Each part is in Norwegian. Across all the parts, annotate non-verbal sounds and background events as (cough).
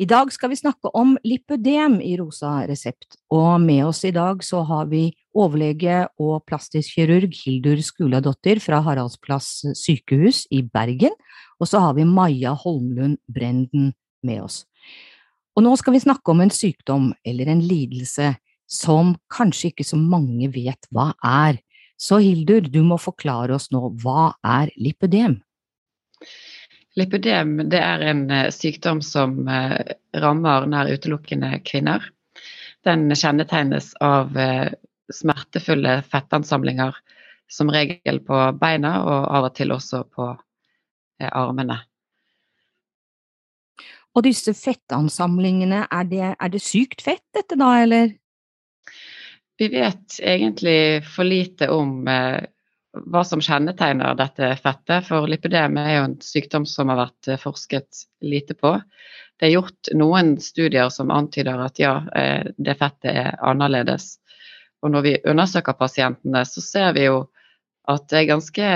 I dag skal vi snakke om lipødem i Rosa resept, og med oss i dag så har vi overlege og plastisk kirurg Hildur Skuladottir fra Haraldsplass sykehus i Bergen, og så har vi Maja Holmlund Brenden med oss. Og nå skal vi snakke om en sykdom eller en lidelse som kanskje ikke så mange vet hva er. Så Hildur, du må forklare oss nå, hva er lipødem? Lipødem det er en eh, sykdom som eh, rammer nær utelukkende kvinner. Den kjennetegnes av eh, smertefulle fettansamlinger, som regel på beina og av og til også på armene. Og disse fettansamlingene, er det, er det sykt fett dette da, eller? Vi vet egentlig for lite om hva som kjennetegner dette fettet. For lipidem er jo en sykdom som har vært eh, forsket lite på. Det er gjort noen studier som antyder at ja, eh, det fettet er annerledes. Og når vi undersøker pasientene, så ser vi jo at det er ganske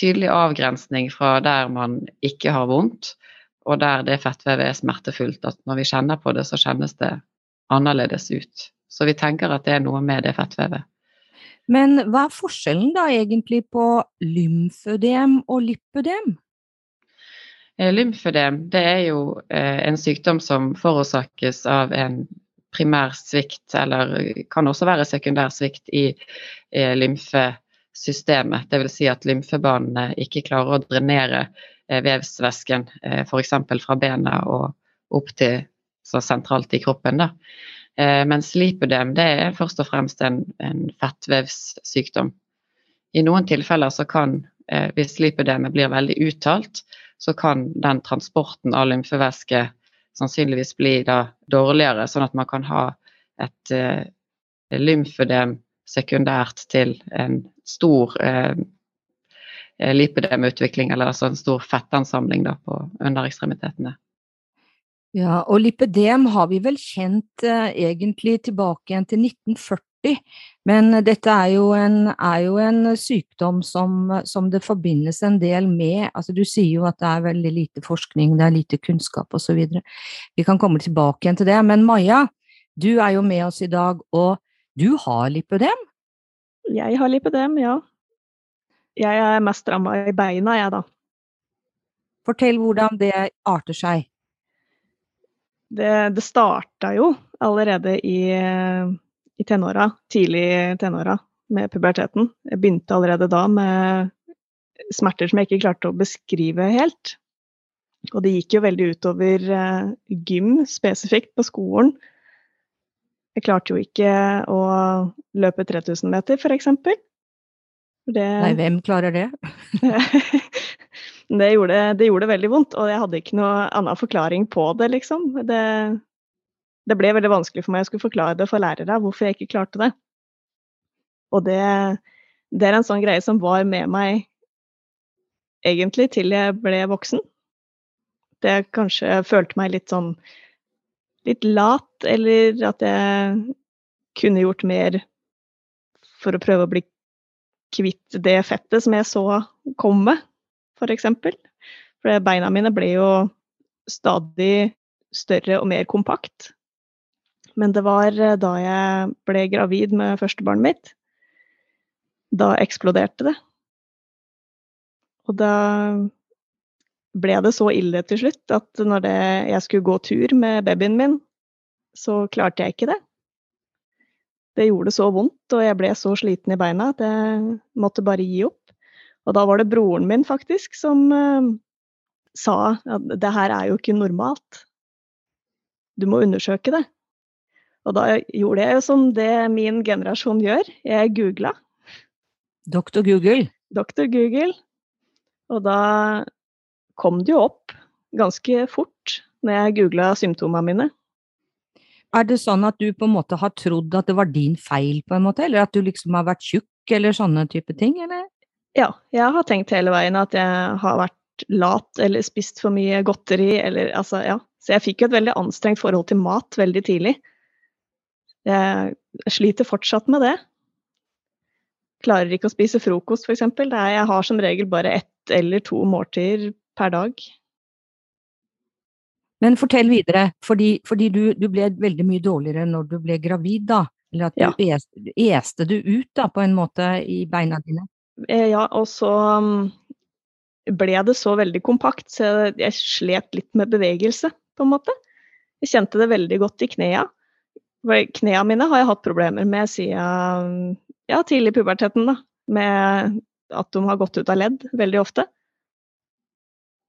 tydelig avgrensning fra der man ikke har vondt, og der det fettvevet er smertefullt. At når vi kjenner på det, så kjennes det annerledes ut. Så vi tenker at det er noe med det fettvevet. Men hva er forskjellen da egentlig på lymfødem og lipødem? Eh, lymfødem det er jo eh, en sykdom som forårsakes av en primær svikt, eller kan også være sekundær svikt i eh, lymfesystemet. Dvs. Si at lymfebanene ikke klarer å drenere vevsvæsken f.eks. fra bena og opp til så sentralt i kroppen. Da. Eh, mens lipødem det er først og fremst en, en fettvevssykdom. I noen tilfeller så kan, eh, hvis lipødemet blir veldig uttalt, så kan den transporten av lymfevæske sannsynligvis bli dårligere, sånn at man kan ha et eh, lymfødem sekundært til en stor eh, lipødemutvikling, eller altså en stor fettansamling da, på underekstremitetene. Ja, og lipødem har vi vel kjent eh, egentlig tilbake igjen til 1940, men dette er jo en, er jo en sykdom som, som, det forbindes en del med. Altså, du sier jo at det er veldig lite forskning, det er lite kunnskap osv. Vi kan komme tilbake igjen til det. Men Maja, du er jo med oss i dag, og du har lipødem? Jeg har lipødem, ja. Jeg er mest ramma i beina, jeg, da. Fortell hvordan det arter seg det, det starta jo allerede i, i tenåra, tidlig tenåra, med puberteten. Jeg begynte allerede da med smerter som jeg ikke klarte å beskrive helt. Og det gikk jo veldig utover uh, gym spesifikt på skolen. Jeg klarte jo ikke å løpe 3000 meter, f.eks. Det... Nei, hvem klarer det? (laughs) (laughs) det, gjorde, det gjorde veldig vondt, og jeg hadde ikke noe annen forklaring på det, liksom. Det, det, ble veldig vanskelig for meg å skulle forklare det for lærere hvorfor jeg ikke klarte det. Og det, det er en sånn greie som var med meg egentlig til jeg ble voksen. Det jeg kanskje følte meg litt sånn litt lat, eller at jeg kunne gjort mer for å prøve å bli kvitt det fettet som jeg så komme, f.eks. For, for beina mine ble jo stadig større og mer kompakt. Men det var eh, da jeg ble gravid med førstebarnet mitt, da eksploderte det. Og da ble det så ille til slutt at når det, jeg skulle gå tur med babyen min, så klarte jeg ikke det det gjorde så vondt, og jeg ble så sliten i beina at jeg måtte bare gi opp. Og da var det broren min faktisk som uh, sa at det her er jo ikke normalt. Du må undersøke det. Og da gjorde jeg jo som det min generasjon gjør. Jeg googla. Doktor Google? Doktor Google. Og da kom det jo opp ganske fort når jeg googla symptomene mine. Er det sånn at du på en måte har trodd at det var din feil, på en måte, eller at du liksom har vært tjukk, eller sånne type ting, eller? Ja, jeg har tenkt hele veien at jeg har vært lat eller spist for mye godteri, eller altså, ja. Så jeg fikk jo et veldig anstrengt forhold til mat veldig tidlig. Jeg sliter fortsatt med det. Klarer ikke å spise frokost, f.eks. Jeg har som regel bare ett eller to måltider per dag. Men fortell videre, fordi, fordi du, du, ble veldig mye dårligere når du ble gravid, da? Eller at du ja. est, este du ut, da, på en måte, i beina dine? Eh, ja, og så mm, ble det så veldig kompakt, så jeg slet litt med bevegelse, på en måte. Jeg kjente det veldig godt i knea. Knea mine har jeg hatt problemer med siden ja, tidlig i puberteten, da. Med at de har gått ut av ledd veldig ofte.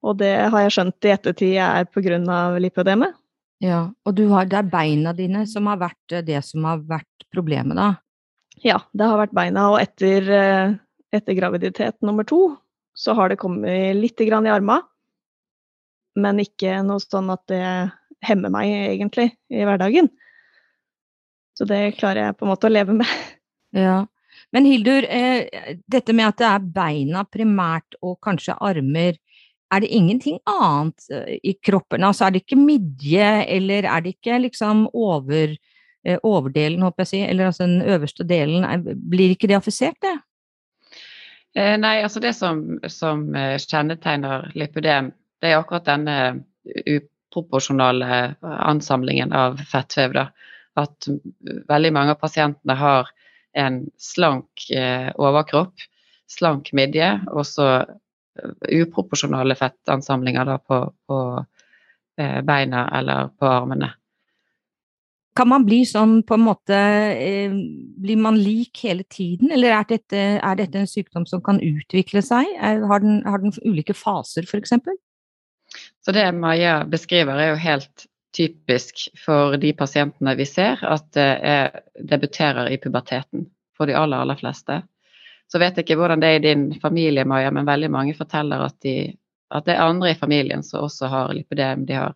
Og det har jeg skjønt i ettertid er pga. lipødemet. Ja, og har, det er beina dine som har vært det som har vært problemet, da? Ja, det har vært beina. Og etter, eh, etter graviditet nummer to så har det kommet litt i armene. Men ikke noe sånn at det hemmer meg egentlig i hverdagen. Så det klarer jeg på en måte å leve med. Ja. Men Hildur, eh, dette med at det er beina primært og kanskje armer, er det ingenting annet eh, i kroppen? Altså er det ikke midje, eller er det ikke liksom over, eh, overdelen, håper jeg å si, eller altså den øverste delen, blir ikke det affisert, det? Eh, nei, altså det som, som eh, kjennetegner lipødem, det er akkurat denne uproporsjonale ansamlingen av fettvev. da at veldig mange av pasientene har en slank eh, overkropp, slank midje, og så uproporsjonale fettansamlinger da på, på beina eller på armene. Kan man bli sånn på en måte Blir man lik hele tiden, eller er dette, er dette en sykdom som kan utvikle seg? Har den, har den ulike faser, f.eks.? Så det Maja beskriver, er jo helt typisk for de pasientene vi ser, at det er, debuterer i puberteten for de aller, aller fleste. Så vet jeg ikke hvordan det er i din familie, Maja, men veldig mange forteller at, de, at det er andre i familien som også har lipidem. De har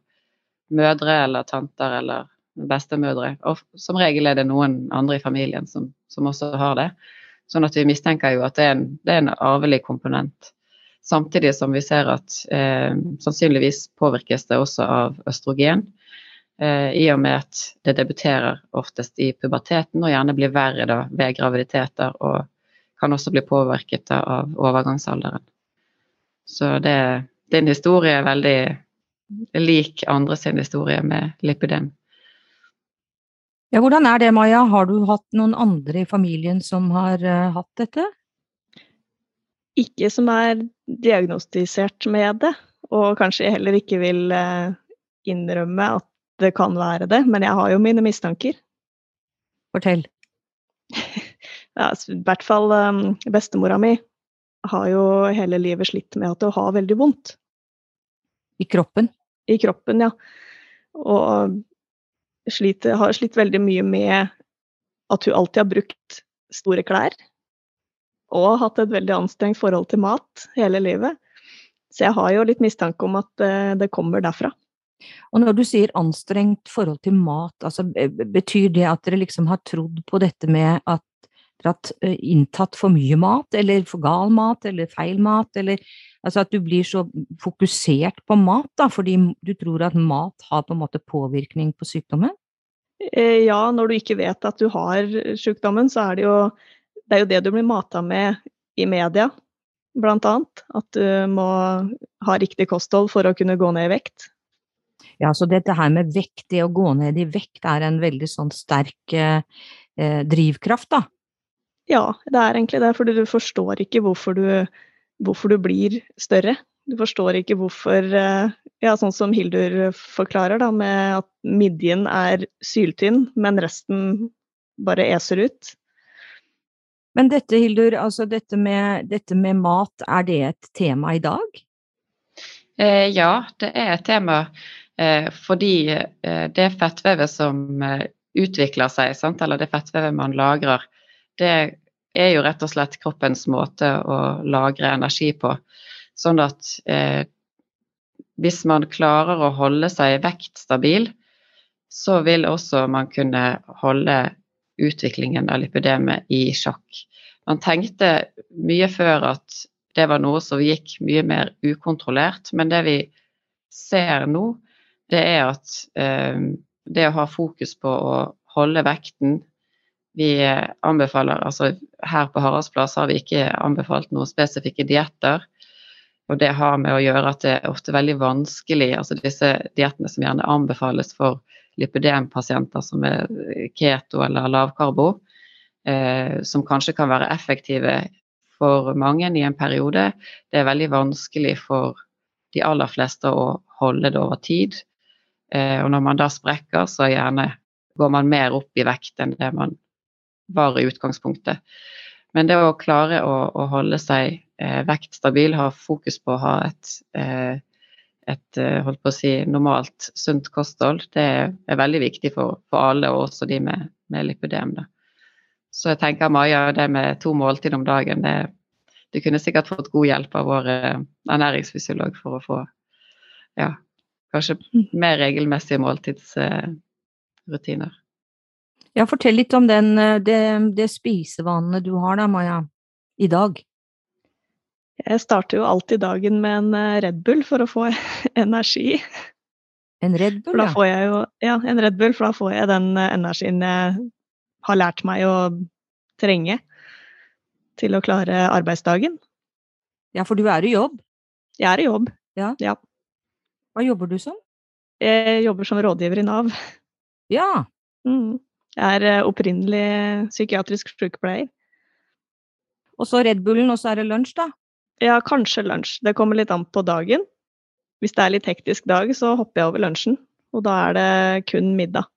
mødre eller tanter eller bestemødre. Og som regel er det noen andre i familien som, som også har det. Sånn at vi mistenker jo at det er en, det er en arvelig komponent. Samtidig som vi ser at eh, sannsynligvis påvirkes det også av østrogen. Eh, I og med at det debuterer oftest i puberteten og gjerne blir verre da ved graviditeter og kan også bli påvirket av overgangsalderen. Så det, din historie er veldig lik andre sin historie med lipidem. Ja, hvordan er det, Maja? Har du hatt noen andre i familien som har uh, hatt dette? Ikke som er diagnostisert med det, og kanskje heller ikke vil uh, innrømme at det kan være det, men jeg har jo mine mistanker. Fortell. (laughs) ja, I hvert fall um, bestemora mi har jo hele livet slitt med at hun har veldig vondt. I kroppen? I kroppen, ja. Og sliter, har slitt veldig mye med at hun alltid har brukt store klær. Og hatt et veldig anstrengt forhold til mat hele livet. Så jeg har jo litt mistanke om at uh, det kommer derfra. Og når du sier anstrengt forhold til mat, altså betyr det at dere liksom har trodd på dette med at dere har inntatt for mye mat, eller for gal mat, eller feil mat, eller altså at du blir så fokusert på mat, da, fordi du tror at mat har på en måte påvirkning på sykdommen? Eh, ja, når du ikke vet at du har sykdommen, så er det jo det, er jo det du blir mata med i media, annet. At du må ha riktig kosthold for å kunne gå ned i vekt. Ja, så dette her med vekt, det å gå ned i vekt, er en veldig sånn sterk eh, eh, drivkraft, da? Ja, det er egentlig det. Fordi du forstår ikke hvorfor du, hvorfor du blir større. Du forstår ikke hvorfor eh, Ja, sånn som Hildur forklarer, da, med at midjen er syltynn, men resten bare eser ut. Men dette, Hildur, altså dette med, dette med mat, er det et tema i dag? Eh, ja, det er et tema. Eh, fordi eh, det fettvevet som eh, utvikler seg, sant? eller det fettvevet man lagrer, det er jo rett og slett kroppens måte å lagre energi på. Sånn at eh, hvis man klarer å holde seg vektstabil, så vil også man kunne holde utviklingen av lipidemet i sjakk. Man tenkte mye før at det var noe som gikk mye mer ukontrollert, men det vi ser nå, det er at eh, det å ha fokus på å holde vekten Vi anbefaler altså Her på Haraldsplass har vi ikke anbefalt noen spesifikke dietter. Og det har med å gjøre at det er ofte veldig vanskelig altså Disse diettene som gjerne anbefales for lipidempasienter som er keto eller lavkarbo, eh, som kanskje kan være effektive for mange i en periode, det er veldig vanskelig for de aller fleste å holde det over tid. Eh, og når man da sprekker, så gjerne går man mer opp i vekt enn det man var i utgangspunktet. Men det å klare å, å holde seg eh, vektstabil, ha fokus på å ha et, eh, et eh, holdt på å si, normalt sunt kosthold, det er veldig viktig for, for alle, og også de med, med lipidem. Da. Så jeg tenker Maja, det med to måltid om dagen, det, du kunne sikkert fått god hjelp av vår eh, ernæringsfysiolog for å få ja, kanskje mer regelmessige måltidsrutiner. Ja, fortell litt om den, eh, det, det spisevanene du har da, Maja, i dag. Jeg starter jo alltid dagen med en eh, Red Bull for å få (laughs) energi. En Red Bull, ja. da får jeg jo, ja, en Red Bull, for da får jeg den energien jeg har lært meg å trenge til å klare arbeidsdagen. Ja, for du er i jobb? Jeg er i jobb, ja. ja. Hva jobber du som? Jeg jobber som rådgiver i Nav. Ja. Mm. Jeg er eh, opprinnelig psykiatrisk sykepleier. Og så Red Bullen, og så er det lunsj, da? Ja, kanskje lunsj. Det kommer litt an på dagen. Hvis det er litt hektisk dag, så hopper jeg over lunsjen. Og da er det kun middag.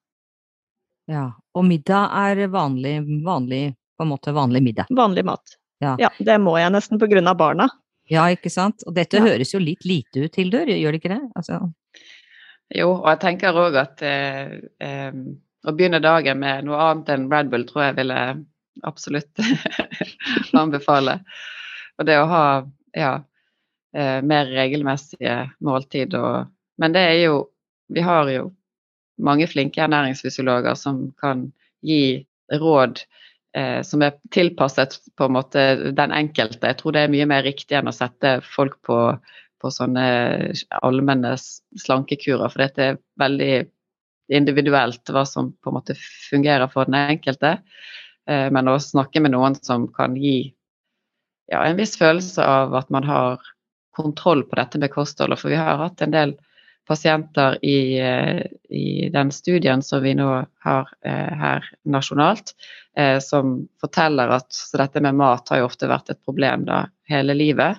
Ja, og middag er vanlig, vanlig på en måte vanlig middag. Vanlig mat. Ja. ja det må jeg nesten på grunn av barna. Ja, ikke sant. Og dette ja. høres jo litt lite ut, Hildur, gjør det ikke det? Altså. Jo, og jeg tenker òg at eh, eh, å begynne dagen med noe annet enn Red Bull tror jeg ville absolutt (laughs) anbefale. Og det å ha ja, eh, mer regelmessige måltid og Men det er jo Vi har jo mange flinke ernæringsfysiologer som kan gi råd eh, som er tilpasset på en måte den enkelte. Jeg tror det er mye mer riktig enn å sette folk på, på sånne allmenne slankekurer, for dette er veldig individuelt hva som på en måte fungerer for den enkelte. Eh, men å snakke med noen som kan gi ja, en viss følelse av at man har kontroll på dette med kostholdet. For vi har hatt en del pasienter i, eh, i, den studien som vi nå har eh, her nasjonalt, som forteller at dette med mat har jo ofte vært et problem da hele livet.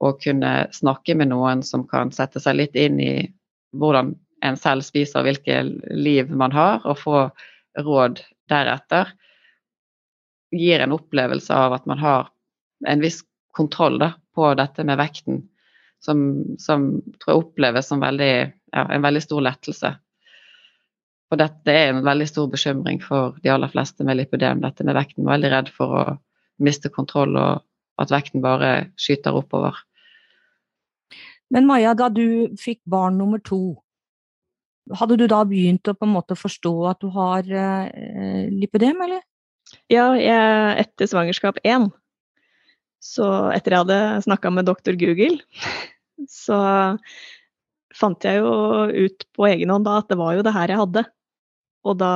Å kunne snakke med noen som kan sette seg litt inn i hvordan en selv spiser, hvilket liv man har, og få råd deretter, gir en opplevelse av at man har en viss kontroll da, på dette med vekten som, som tror jeg oppleves som veldig, ja, en veldig stor lettelse. Og dette er en veldig stor bekymring for de aller fleste med lipidem, dette med vekten. Veldig redd for å miste kontroll og at vekten bare skyter oppover. Men Maja, da du fikk barn nummer to, hadde du da begynt å på en måte forstå at du har eh, lipidem, eller? Ja, jeg, etter svangerskap én, så etter jeg hadde snakka med doktor Google, (laughs) så fant jeg jo ut på egen hånd da at det var jo det her jeg hadde. Og da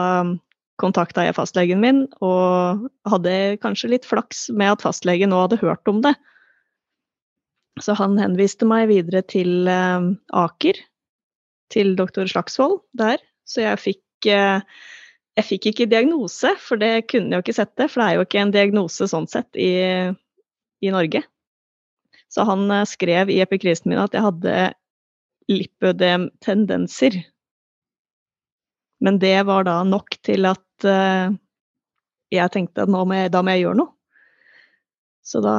kontakta jeg fastlegen min, og hadde kanskje litt flaks med at fastlegen nå hadde hørt om det. Så han henviste meg videre til eh, Aker, til doktor Slagsvold der. Så jeg fikk eh, jeg fikk ikke diagnose, for det kunne jeg jo ikke sette. For det er jo ikke en diagnose sånn sett i, i Norge. Så han eh, skrev i epikrisen min at jeg hadde lipødem-tendenser. Men det var da nok til at uh, jeg tenkte at må jeg, da må jeg gjøre noe. Så da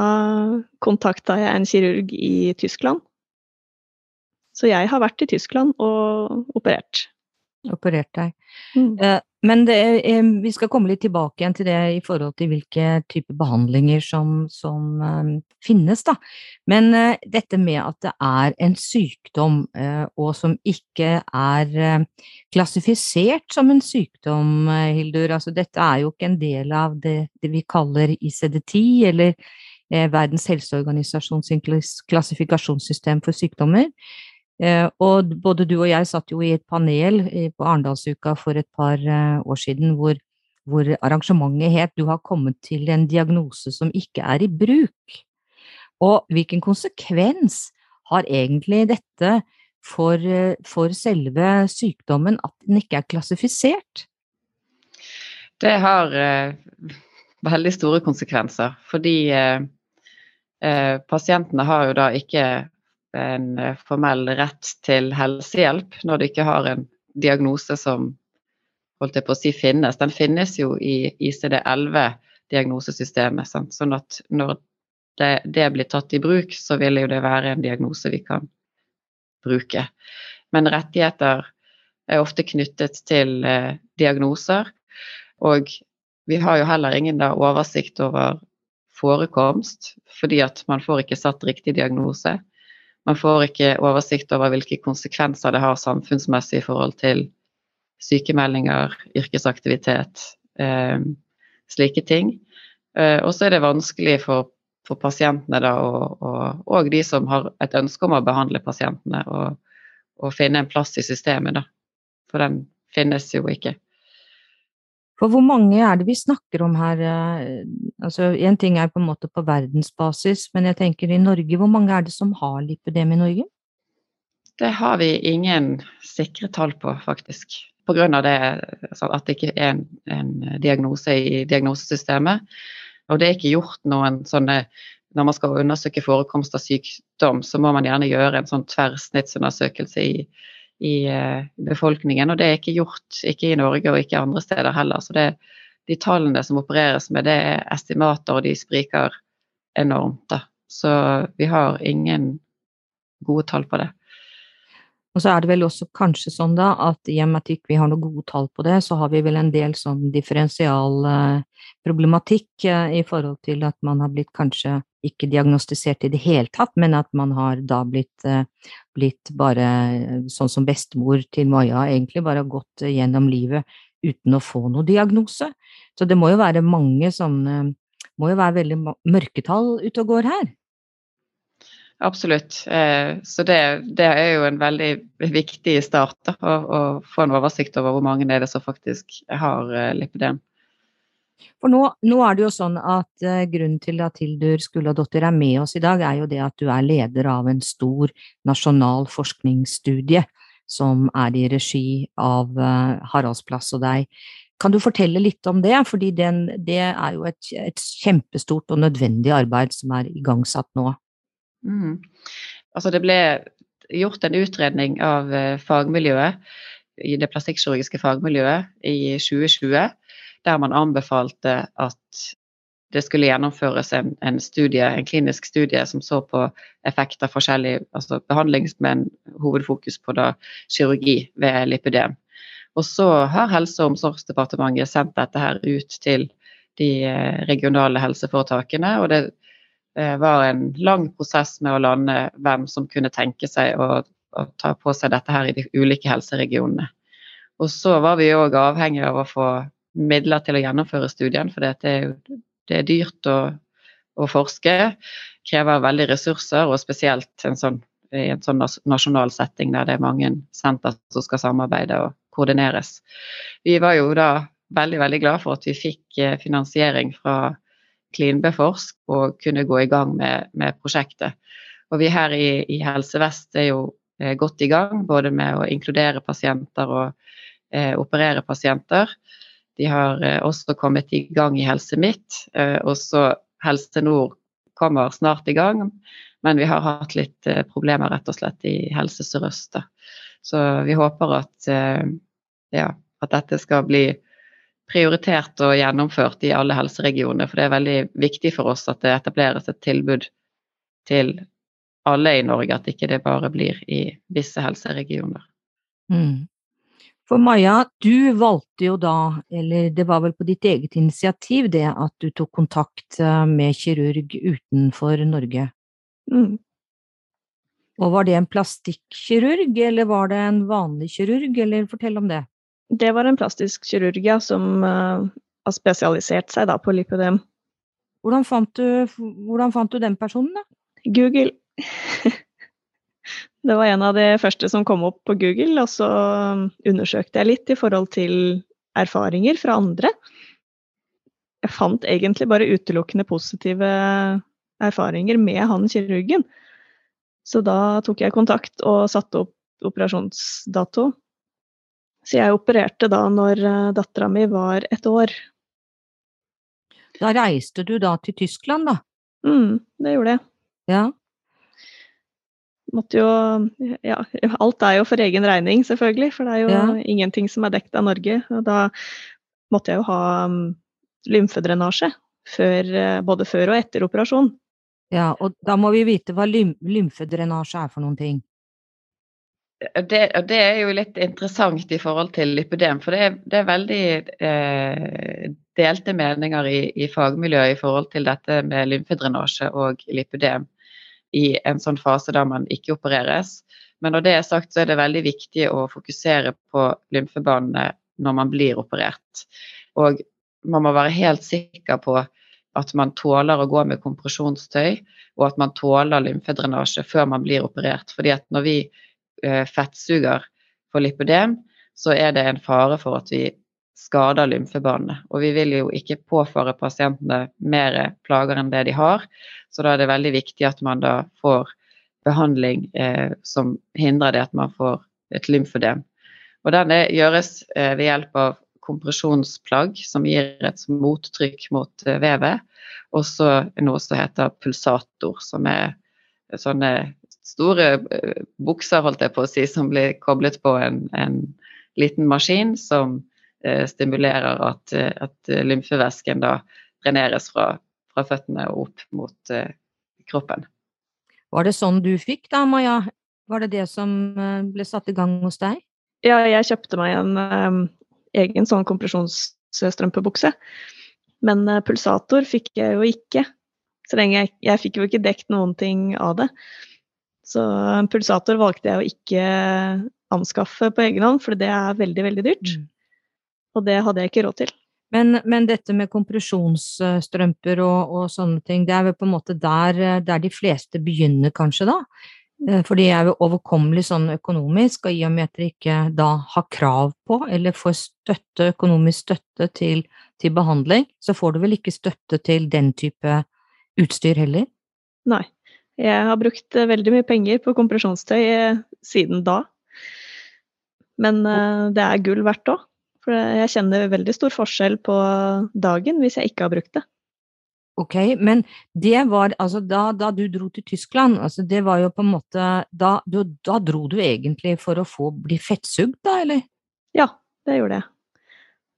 kontakta jeg en kirurg i Tyskland. Så jeg har vært i Tyskland og operert. Operert deg. Mm. Eh, Men det, eh, vi skal komme litt tilbake igjen til det i forhold til hvilke typer behandlinger som, som eh, finnes, da. Men dette med at det er en sykdom, og som ikke er klassifisert som en sykdom, Hildur. Altså dette er jo ikke en del av det, det vi kaller ICD-10, eller Verdens helseorganisasjon sin klassifikasjonssystem for sykdommer. Eh, og både du og jeg satt jo i et panel på Arendalsuka for et par eh, år siden hvor, hvor arrangementet het 'Du har kommet til en diagnose som ikke er i bruk'. Og hvilken konsekvens har egentlig dette for, eh, for selve sykdommen at den ikke er klassifisert? Det har eh, veldig store konsekvenser, fordi eh, pasientene har jo da ikke en eh, formell rett til helsehjelp når du ikke har en diagnose som holdt jeg på å si finnes. Den finnes jo i ICD-11-diagnosesystemet. sant? Sånn at når det, det blir tatt i bruk, så vil jo det være en diagnose vi kan bruke. Men rettigheter er ofte knyttet til eh, diagnoser. Og vi har jo heller ingen da oversikt over forekomst, fordi at man får ikke satt riktig diagnose. Man får ikke oversikt over hvilke konsekvenser det har samfunnsmessig i forhold til sykemeldinger, yrkesaktivitet, eh, slike ting. Eh, og så er det vanskelig for, for pasientene da, og, og, og de som har et ønske om å behandle pasientene, å, finne en plass i systemet, da. For den finnes jo ikke. For hvor mange er det vi snakker om her? eh, Altså, én ting er på en måte på verdensbasis, men jeg tenker i Norge, hvor mange er det som har lipødem i Norge? Det har vi ingen sikre tall på, faktisk. Pga. altså at det ikke er en, en diagnose i diagnosesystemet. Og det er ikke gjort noen sånne Når man skal undersøke forekomst av sykdom, så må man gjerne gjøre en sånn tverrsnittsundersøkelse i, i eh, befolkningen, og det er ikke gjort, ikke i Norge og ikke andre steder heller. Så det, de tallene som opereres med, det er estimater, og de spriker enormt. Da. Så vi har ingen gode tall på det. Og så er det vel også kanskje sånn da at i og med at ikke vi har noe gode tall på det, så har vi vel en del sånn differensial eh, eh, i forhold til at man har blitt kanskje ikke diagnostisert i det hele tatt, men at man har da blitt, eh, blitt bare eh, sånn som bestemor til Maja, egentlig bare gått gjennom livet uten å få noe diagnose. Så det må jo være mange sånne må jo være veldig mørketall ute og går her. Absolutt. Eh, Så det, det er jo en veldig viktig start da, å, å få en oversikt over hvor mange det er som faktisk har lipidem. For nå, nå er det jo sånn at eh, grunnen til at Hildur Skulladottir er med oss i dag, er jo det at du er leder av en stor nasjonal forskningsstudie som er i regi av eh, Haraldsplass og deg. Kan du fortelle litt om det? Fordi den, det er jo et, et kjempestort og nødvendig arbeid som er igangsatt nå. Mm. Altså det ble gjort en utredning av eh, fagmiljøet, i det plastikkirurgiske fagmiljøet i 2020, der man anbefalte at det skulle gjennomføres en, en studie, en klinisk studie som så på effekt av forskjellig altså behandling en hovedfokus på da kirurgi ved lipidem. Og så har Helse- og omsorgsdepartementet sendt dette her ut til de eh, regionale helseforetakene. og det eh, var en lang prosess med å lande hvem som kunne tenke seg å, å ta på seg dette her i de ulike helseregionene. Og så var vi òg avhengig av å få midler til å gjennomføre studien, for det er, det er dyrt å, å forske. Krever veldig ressurser, og spesielt en sånn, i en sånn nasjonal setting der det er mange senter som skal samarbeide og koordineres. Vi var jo da veldig, veldig glad for at vi fikk eh, finansiering fra Klinbeforsk og kunne gå i gang med, med prosjektet. Og vi her i, i Helse Vest er jo eh, godt i gang, både med å inkludere pasienter og eh, operere pasienter. De har eh, også kommet i gang i Helse Midt, eh, og så Helse Nord kommer snart i gang. Men vi har hatt litt eh, problemer rett og slett i Helse Sør-Øst. Så vi håper at, ja, at dette skal bli prioritert og gjennomført i alle helseregionene. For det er veldig viktig for oss at det etableres et tilbud til alle i Norge, at ikke det bare blir i visse helseregioner. Mm. For Maja, du valgte jo da, eller det var vel på ditt eget initiativ det, at du tok kontakt eh, med kirurg utenfor Norge. Mm. Og var det en plastikkirurg, eller var det en vanlig kirurg, eller fortell om det. Det var en plastisk kirurg, ja, som uh, har spesialisert seg da på lipødem. Hvordan hvordan fant du den personen, da? Google. (laughs) det var en av de første som kom opp på Google, og så undersøkte jeg litt i forhold til erfaringer fra andre. Jeg fant egentlig bare utelukkende positive erfaringer med han kirurgen. Så da tok jeg kontakt og satte opp operasjonsdato. Så jeg opererte da når dattera mi var et år. Da reiste du da til Tyskland, da? Mm, det gjorde jeg. Ja. Måtte jo Ja, alt er jo for egen regning, selvfølgelig. For det er jo Ja. ingenting som er dekket av Norge. Og da måtte jeg jo ha um, lymfedrenasje. Før, eh, både før og etter operasjon. ja. Og da må vi vite hva lym lymfedrenasje er for noen ting. Det, det er jo litt interessant i forhold til lipødem, for det er, det er veldig eh, delte meninger i, i fagmiljøet i forhold til dette med lymfedrenasje og lipødem i en sånn fase der man ikke opereres. Men når det er sagt, så er det veldig viktig å fokusere på lymfebanene når man blir operert. Og man må være helt sikker på at man tåler å gå med kompresjonstøy, og at man tåler lymfedrenasje før man blir operert. Fordi at når vi eh, fettsuger for lipodem, så er det en fare for at vi skader lymfebanene. Og vi vil jo ikke påføre pasientene mer plager enn det de har, så da er det veldig viktig at man da får behandling eh, som hindrer det at man får et lymfødem. Og den gjøres eh, ved hjelp av kompresjonsplagg som gir et mottrykk mot eh, vevet, og så noe som heter pulsator, som er sånne store eh, bukser, holdt jeg på å si, som blir koblet på en, en liten maskin som stimulerer at, eh, at lymfevæsken da dreneres fra, fra føttene og opp mot eh, kroppen. Var det sånn du fikk da, Maja? Var det det som eh, ble satt i gang hos deg? Ja, jeg kjøpte meg en um, egen sånn kompresjonsstrømpebukse. Men uh, pulsator fikk jeg jo ikke. Så lenge jeg, jeg fikk jo ikke dekt noen ting av det. Så en pulsator valgte jeg å ikke anskaffe på egen hånd, for det er veldig, veldig dyrt. Mm. Og det hadde jeg ikke råd til. Men, men dette med kompresjonsstrømper og, og sånne ting, det er vel på en måte der, der de fleste begynner, kanskje, da? Eh, For de er jo overkommelig sånn økonomisk, og i og med at dere ikke da har krav på, eller får støtte, økonomisk støtte til, til behandling, så får du vel ikke støtte til den type utstyr heller? Nei. Jeg har brukt eh, veldig mye penger på kompresjonstøy eh, siden da. Men det er gull verdt òg. For jeg kjenner veldig stor forskjell på dagen hvis jeg ikke har brukt det. Ok, men det var altså da, da du dro til Tyskland, altså det var jo på en måte da, du, da dro du egentlig for å få bli fettsugd, da, eller? Ja, det gjorde jeg.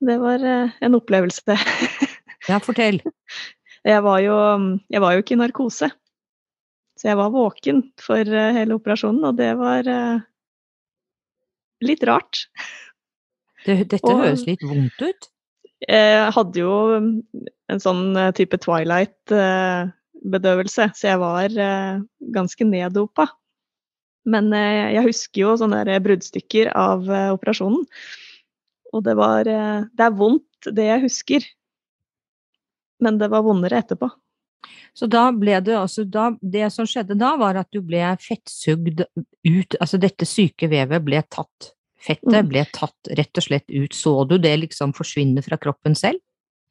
Det var eh, en opplevelse. det. (laughs) Ja, fortell. Jeg var jo, jeg var jo ikke i narkose. Så jeg var våken for eh, hele operasjonen, og det var eh, litt rart. Det, dette Og- høres litt vondt ut. Jeg hadde jo en sånn eh, type Twilight-bedøvelse, så jeg var eh, ganske neddopa. Men eh, jeg husker jo sånne bruddstykker av eh, operasjonen. Og det var eh, Det er vondt, det jeg husker. Men det var vondere etterpå. Så da ble det altså da, Det som skjedde da, var at du ble fettsugd ut, altså dette syke vevet ble tatt. Fettet Mm. ble tatt rett og slett ut. Så du det liksom forsvinne fra kroppen selv?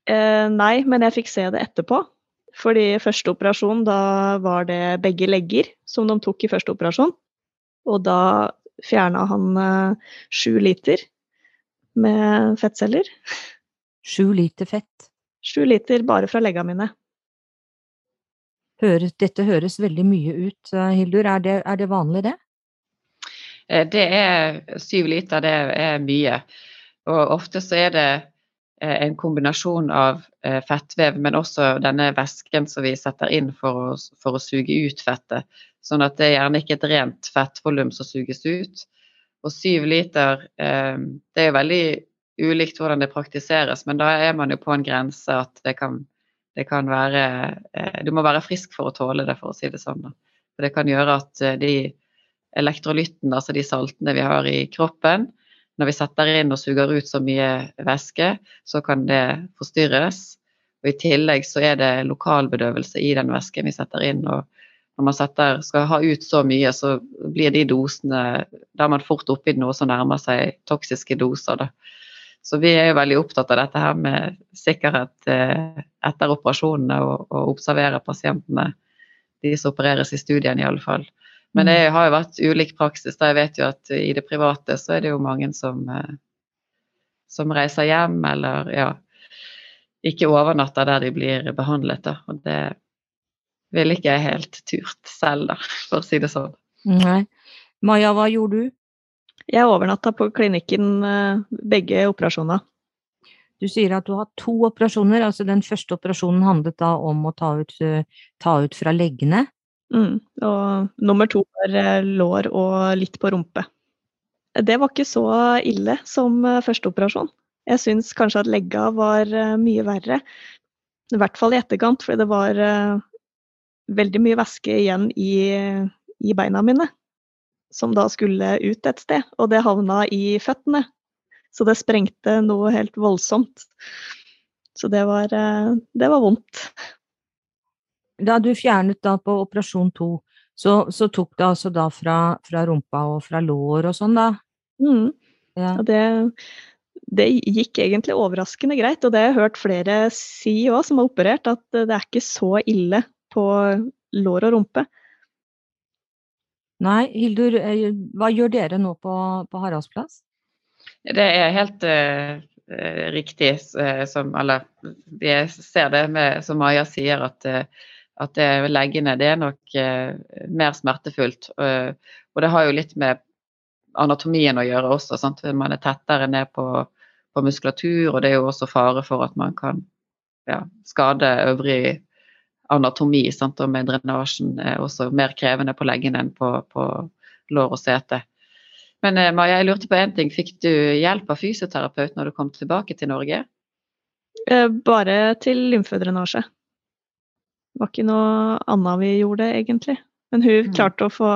Eh, nei, men jeg fikk se det etterpå. Fordi første operasjon, da var det begge legger som de tok i første operasjon. Og da fjerna han eh, sju liter med fettceller. Sju liter fett. Sju liter bare fra leggene mine. Høres, dette høres veldig mye ut, eh, Hildur. Er det, er det vanlig, det? Eh, Det er syv liter, det er mye. Og ofte så er det eh, en kombinasjon av eh, fettvev, men også denne væsken som vi setter inn for å, for å suge ut fettet. Sånn at det er gjerne ikke et rent fettvolum som suges ut. og syv liter Det er jo veldig ulikt hvordan det praktiseres, men da er man jo på en grense at det kan, det kan være Du må være frisk for å tåle det, for å si det sånn. For det kan gjøre at de elektrolyttene, altså de saltene vi har i kroppen, når vi setter inn og suger ut så mye væske, så kan det forstyrres. Og I tillegg så er det lokalbedøvelse i den væsken vi setter inn. og Når man setter, skal ha ut så mye, så blir de dosene Da er man fort oppi noe som nærmer seg toksiske doser. Da. Så vi er jo veldig opptatt av dette her med sikkerhet eh, etter operasjonene og, og observere pasientene, de som opereres i studien i alle fall. Men det mm. har jo vært ulik praksis. da Jeg vet jo at i det private så er det jo mange som, eh, som reiser hjem eller ja, ikke overnatter der de blir behandlet. Da. Og det ville ikke jeg helt turt selv, da, for å si det sånn. Nei. Maja, hva gjorde du? Jeg overnatta på klinikken eh, begge operasjoner. Du sier at du har to operasjoner. altså Den første operasjonen handlet da om å ta ut, eh, ta ut fra leggene. Mm. Og nummer to var eh, lår og litt på rumpe. Det var ikke så ille som eh, første operasjon. Jeg syns kanskje at legga var eh, mye verre. I hvert fall i etterkant, fordi det var veldig mye væske igjen i, i beina mine. Som da skulle ut et sted, og det havna i føttene. Så det sprengte noe helt voldsomt. Så det var, det var vondt da du fjernet da på operasjon to, så, så, tok det altså da fra, fra, rumpa og fra lår og sånn, da? Mm. Ja. Og det, det, gikk egentlig overraskende greit, og det har jeg hørt flere si òg, som har operert, at det er ikke så ille på lår og rumpe. Nei, Hildur, eh, hva gjør dere nå på, på Haraldsplass? Det er helt uh, riktig, som, eller vi ser det med, som Maja sier, at uh, at det leggene det er nok eh, mer smertefullt. Og, og, det har jo litt med anatomien å gjøre også. Sant? Man er tettere ned på, på, muskulatur, og det er jo også fare for at man kan ja, skade øvrig anatomi. Sant? Og med drenasjen er også mer krevende på leggene enn på, på lår og sete. Men eh, Maja, jeg lurte på én ting. Fikk du hjelp av fysioterapeut når du kom tilbake til Norge? Eh, bare til lymfedrenasje. Det var ikke noe annet vi gjorde, egentlig. Men hun mm. klarte å få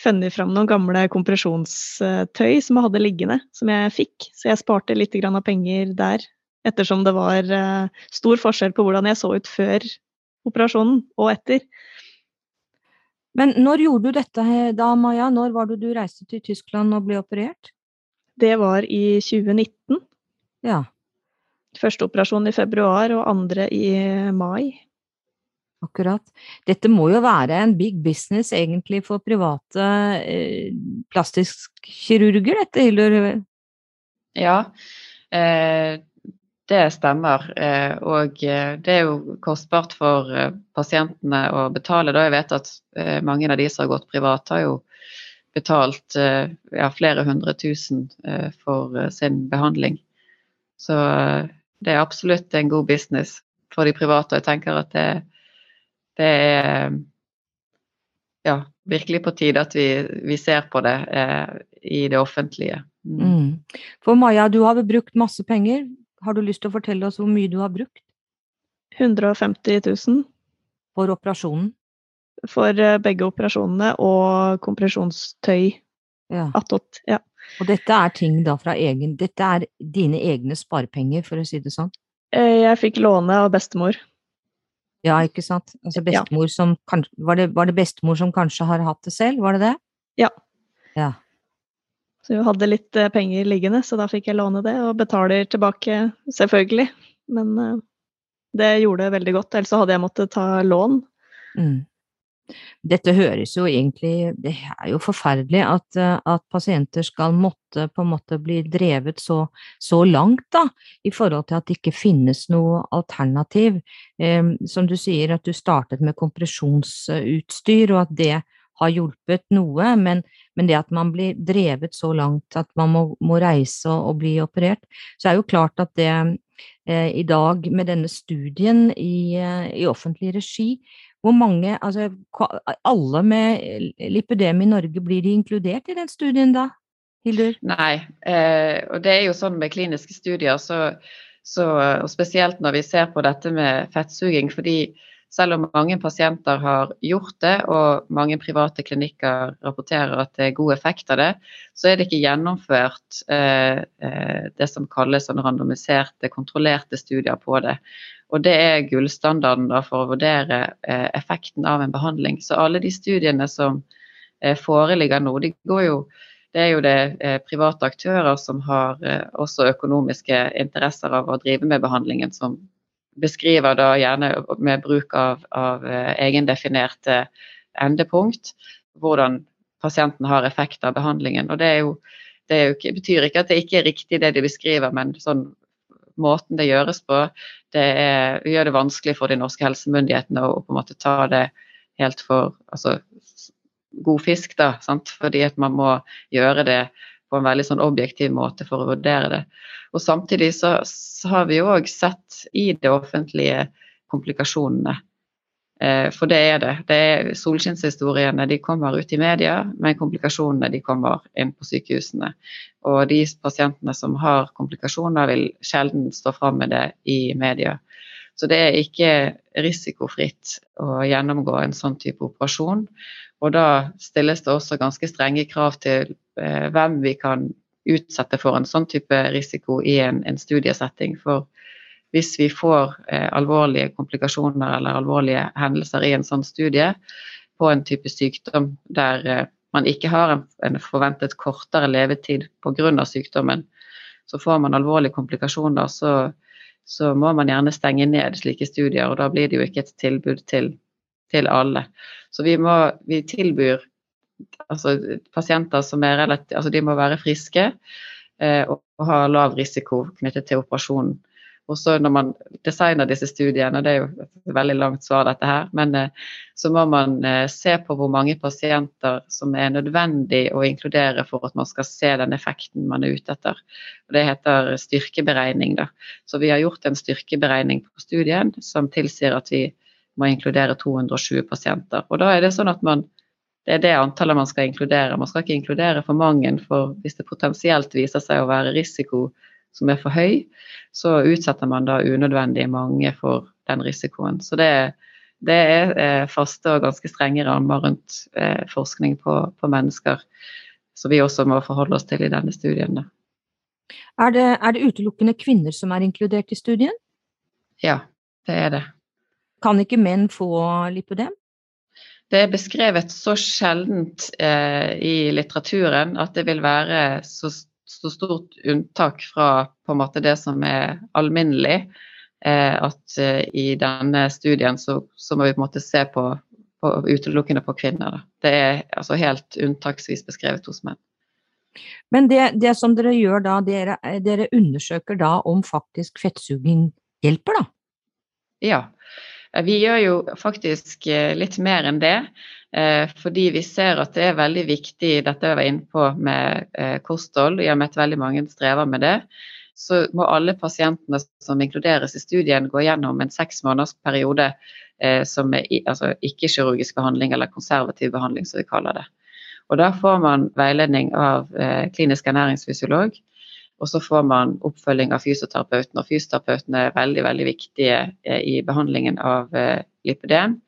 funnet fram noen gamle kompresjonstøy som jeg hadde liggende, som jeg fikk. Så jeg sparte litt av penger der, ettersom det var eh, stor forskjell på hvordan jeg så ut før operasjonen og etter. Men når gjorde du dette da, Maja? Når var det du reiste til Tyskland og ble operert? Det var i 2019. Ja. Første operasjon i februar og andre i mai. Akkurat. Dette må jo være en big business egentlig for private eh, plastikkirurger, dette, Hildur? Ja, eh, det stemmer. Eh, og eh, det er jo kostbart for eh, pasientene å betale. Da jeg vet at eh, mange av de som har gått privat, har jo betalt ja, flere hundre tusen for sin behandling. Så det er absolutt en god business for de private. og jeg tenker at det er det er ja, virkelig på tide at vi, vi ser på det eh, i det offentlige. Mm. Mm. For Maja, du har brukt masse penger. Har du lyst til å fortelle oss hvor mye du har brukt? 150 000. For operasjonen? For eh, begge operasjonene og kompresjonstøy ja. attåt. Ja. Og dette er ting da fra egen Dette er dine egne sparepenger, for å si det sånn? Eh, jeg fikk låne av bestemor. Ja, ikke sant. Altså bestemor ja. som var det, var det, bestemor som kanskje har hatt det selv, var det det? Ja. ja. Så hun hadde litt eh, penger liggende, så da fikk jeg låne det, og betaler tilbake, selvfølgelig. Men uh, det gjorde det veldig godt, ellers hadde jeg måttet ta lån. Mm. Dette høres jo egentlig Det er jo forferdelig at, eh, at, pasienter skal måtte på en måte bli drevet så, så, langt, da, i forhold til at det ikke finnes noe alternativ. Eh, som du sier, at du startet med kompresjonsutstyr, og at det har hjulpet noe, men, men det at man blir drevet så langt at man må, må reise og, og, bli operert, så er jo klart at det eh, i dag med denne studien i, eh, i offentlig regi, hvor mange, altså alle med lipødem i Norge, blir de inkludert i den studien da? Hildur? Nei, eh, og det er jo sånn med kliniske studier, så, så, og spesielt når vi ser på dette med fettsuging, fordi selv om mange pasienter har gjort det, og mange private klinikker rapporterer at det er god effekt av det, så er det ikke gjennomført eh, eh det som kalles randomiserte, kontrollerte studier på det. Og det er gullstandarden for å vurdere eh, effekten av en behandling. Så alle de studiene som eh, foreligger nå, de går jo det er jo det eh, private aktører som har også økonomiske interesser av å drive med behandlingen, som beskriver da gjerne med bruk av, av egendefinerte endepunkt hvordan pasienten har effekt av behandlingen. Og det, jo, det jo betyr ikke at det ikke er riktig det de beskriver, men sånn, måten det gjøres på, det er, gjør det vanskelig for de norske helsemyndighetene å, på en måte ta det helt for altså, god fisk, da, sant? fordi at man må gjøre det på en veldig sånn objektiv måte for å vurdere det. Og Samtidig så, så har vi jo òg sett i det offentlige komplikasjonene. Eh, for det er det. det er Solskinnshistoriene de kommer ut i media, men komplikasjonene de kommer inn på sykehusene. Og de pasientene som har komplikasjoner, vil sjelden stå fram med det i media. Så det er ikke risikofritt å gjennomgå en sånn type operasjon. Og da stilles det også ganske strenge krav til eh, hvem vi kan utsette for en sånn type risiko i en, en studiesetting. For hvis vi får eh, alvorlige komplikasjoner eller alvorlige hendelser i en sånn studie på en type sykdom der eh, man ikke har en, en forventet kortere levetid pga. sykdommen, så får man alvorlige komplikasjoner, så, så må man gjerne stenge ned slike studier. Og da blir det jo ikke et tilbud til til alle. Så vi, må, vi tilbyr altså, pasienter som er relativt Altså de må være friske eh, og, og ha lav risiko knyttet til operasjonen. Og så når man designer disse studiene, det er jo et veldig langt svar dette her, men eh, så må man eh, se på hvor mange pasienter som er nødvendig å inkludere for at man skal se den effekten man er ute etter. Og det heter styrkeberegning. Da. Så vi har gjort en styrkeberegning på studien som tilsier at vi må inkludere 220 pasienter. Og da er det sånn at man det er det antallet man skal inkludere. Man skal ikke inkludere for mange, for hvis det potensielt viser seg å være risiko som er for høy, så utsetter man da unødvendig mange for den risikoen. Så det, det er eh, faste og ganske strenge rammer rundt eh, forskning på, på, mennesker, som vi også må forholde oss til i denne studien. Er det, er det utelukkende kvinner som er inkludert i studien? Ja, det er det. Kan ikke menn få lipodem? Det er beskrevet så sjeldent eh, i litteraturen at det vil være så, så, stort unntak fra på en måte det som er alminnelig, eh, at eh, i denne studien så, så, må vi på en måte se på, på utelukkende på kvinner. Da. Det er altså helt unntaksvis beskrevet hos menn. Men det, det som dere gjør da, dere, dere undersøker da om faktisk fettsuging hjelper, da? Ja. Vi gjør jo faktisk eh, litt mer enn det. Eh, fordi vi ser at det er veldig viktig, dette jeg var inne på med kosthold, i med at veldig mange strever med det. Så må alle pasientene som inkluderes i studien gå gjennom en seks måneders periode som er altså ikke-kirurgisk behandling eller konservativ behandling, som vi kaller det. Og Da får man veiledning av klinisk ernæringsfysiolog og så får man oppfølging av fysioterapeuten, og fysioterapeuten er veldig veldig viktige eh, i behandlingen av eh, lipødem.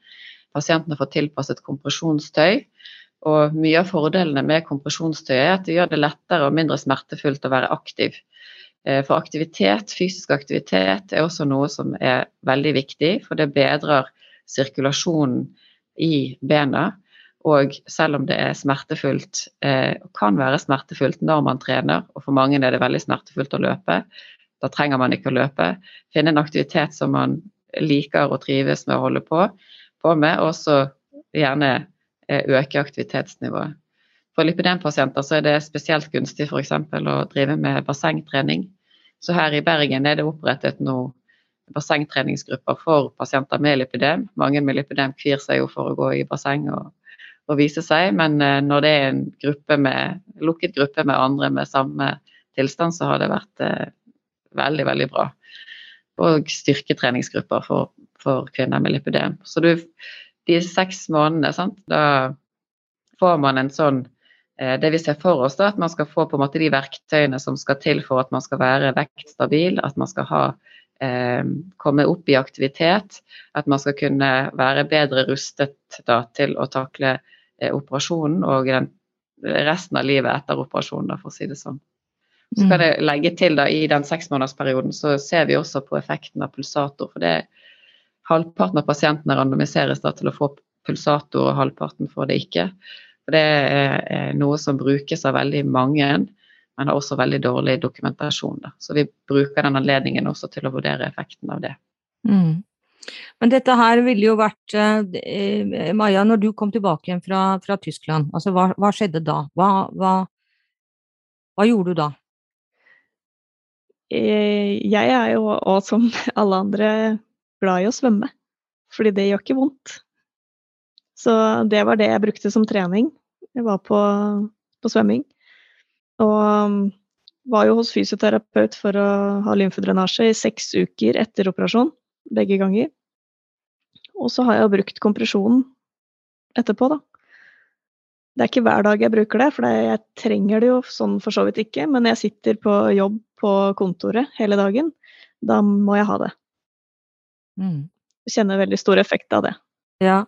Pasientene får tilpasset kompresjonstøy. Og mye av fordelene med kompresjonstøy er at det gjør det lettere og mindre smertefullt å være aktiv. Eh, for aktivitet, fysisk aktivitet er også noe som er veldig viktig, for det bedrer sirkulasjonen i bena. Og selv om det er smertefullt, eh, kan være smertefullt når man trener, og for mange er det veldig smertefullt å løpe, da trenger man ikke å løpe. Finne en aktivitet som man liker og trives med å holde på, på med, og så gjerne eh, øke aktivitetsnivået. For lipidempasienter så er det spesielt gunstig f.eks. å drive med bassengtrening. Så her i Bergen er det opprettet noen bassengtreningsgrupper for pasienter med lipidem. Mange med lipidem kvir seg jo for å gå i basseng og og, vise seg, men eh, når det er en gruppe med, lukket gruppe med andre med samme tilstand, så har det vært eh, veldig, veldig bra. Og styrketreningsgrupper for, for kvinner med lipidem. Så du, de seks månedene, sant? da får man en sånn eh, det vi ser for oss, da, at man skal få på en måte de verktøyene som skal til for at man skal være vektstabil, at man skal ha, eh, komme opp i aktivitet, at man skal kunne være bedre rustet da, til å takle eh, operasjonen og den, resten av livet etter operasjonen, da, for å si det sånn. Så kan mm. jeg legge til da, I den seksmånedersperioden så ser vi også på effekten av pulsator. for det er Halvparten av pasientene randomiseres da til å få pulsator, og halvparten får det ikke. For Det er noe som brukes av veldig mange, men har også veldig dårlig dokumentasjon. Da. Så vi bruker den anledningen også til å vurdere effekten av det. Mm. Men dette her ville jo vært eh, Maja, når du kom tilbake igjen fra, fra Tyskland, altså hva, hva skjedde da? Hva, hva, hva, gjorde du da? Eh, jeg er jo òg som alle andre glad i å svømme, fordi det gjør ikke vondt. Så det var det jeg brukte som trening. Jeg var på, på svømming. Og um, var jo hos fysioterapeut for å ha lymfedrenasje i seks uker etter operasjon, begge ganger. Og så har jeg brukt kompresjonen etterpå, da. Det er ikke hver dag jeg bruker det, for jeg trenger det jo sånn for så vidt ikke. Men jeg sitter på jobb på kontoret hele dagen. Da må jeg ha det. Mm. Kjenner veldig stor effekt av det. Ja,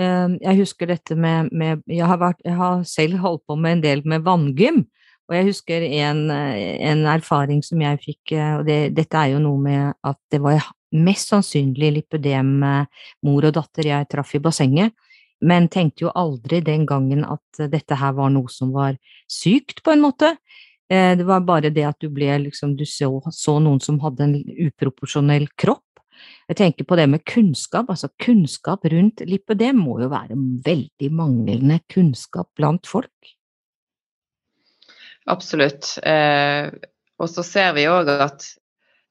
ehm, jeg husker dette med, med jeg, har vært, jeg, har selv holdt på med en del med vanngym. Og jeg husker en, en erfaring som jeg fikk, eh, og det, dette er jo noe med at det var mest sannsynlig lipødem mor og datter jeg traff i bassenget, men tenkte jo aldri den gangen at dette her var noe som var sykt, på en måte. Eh, det var bare det at du ble liksom, du så, så noen som hadde en uproporsjonell kropp, jeg tenker på det med kunnskap, altså kunnskap rundt lipødem må jo være veldig manglende kunnskap blant folk? Absolutt. Eh, og så ser vi òg at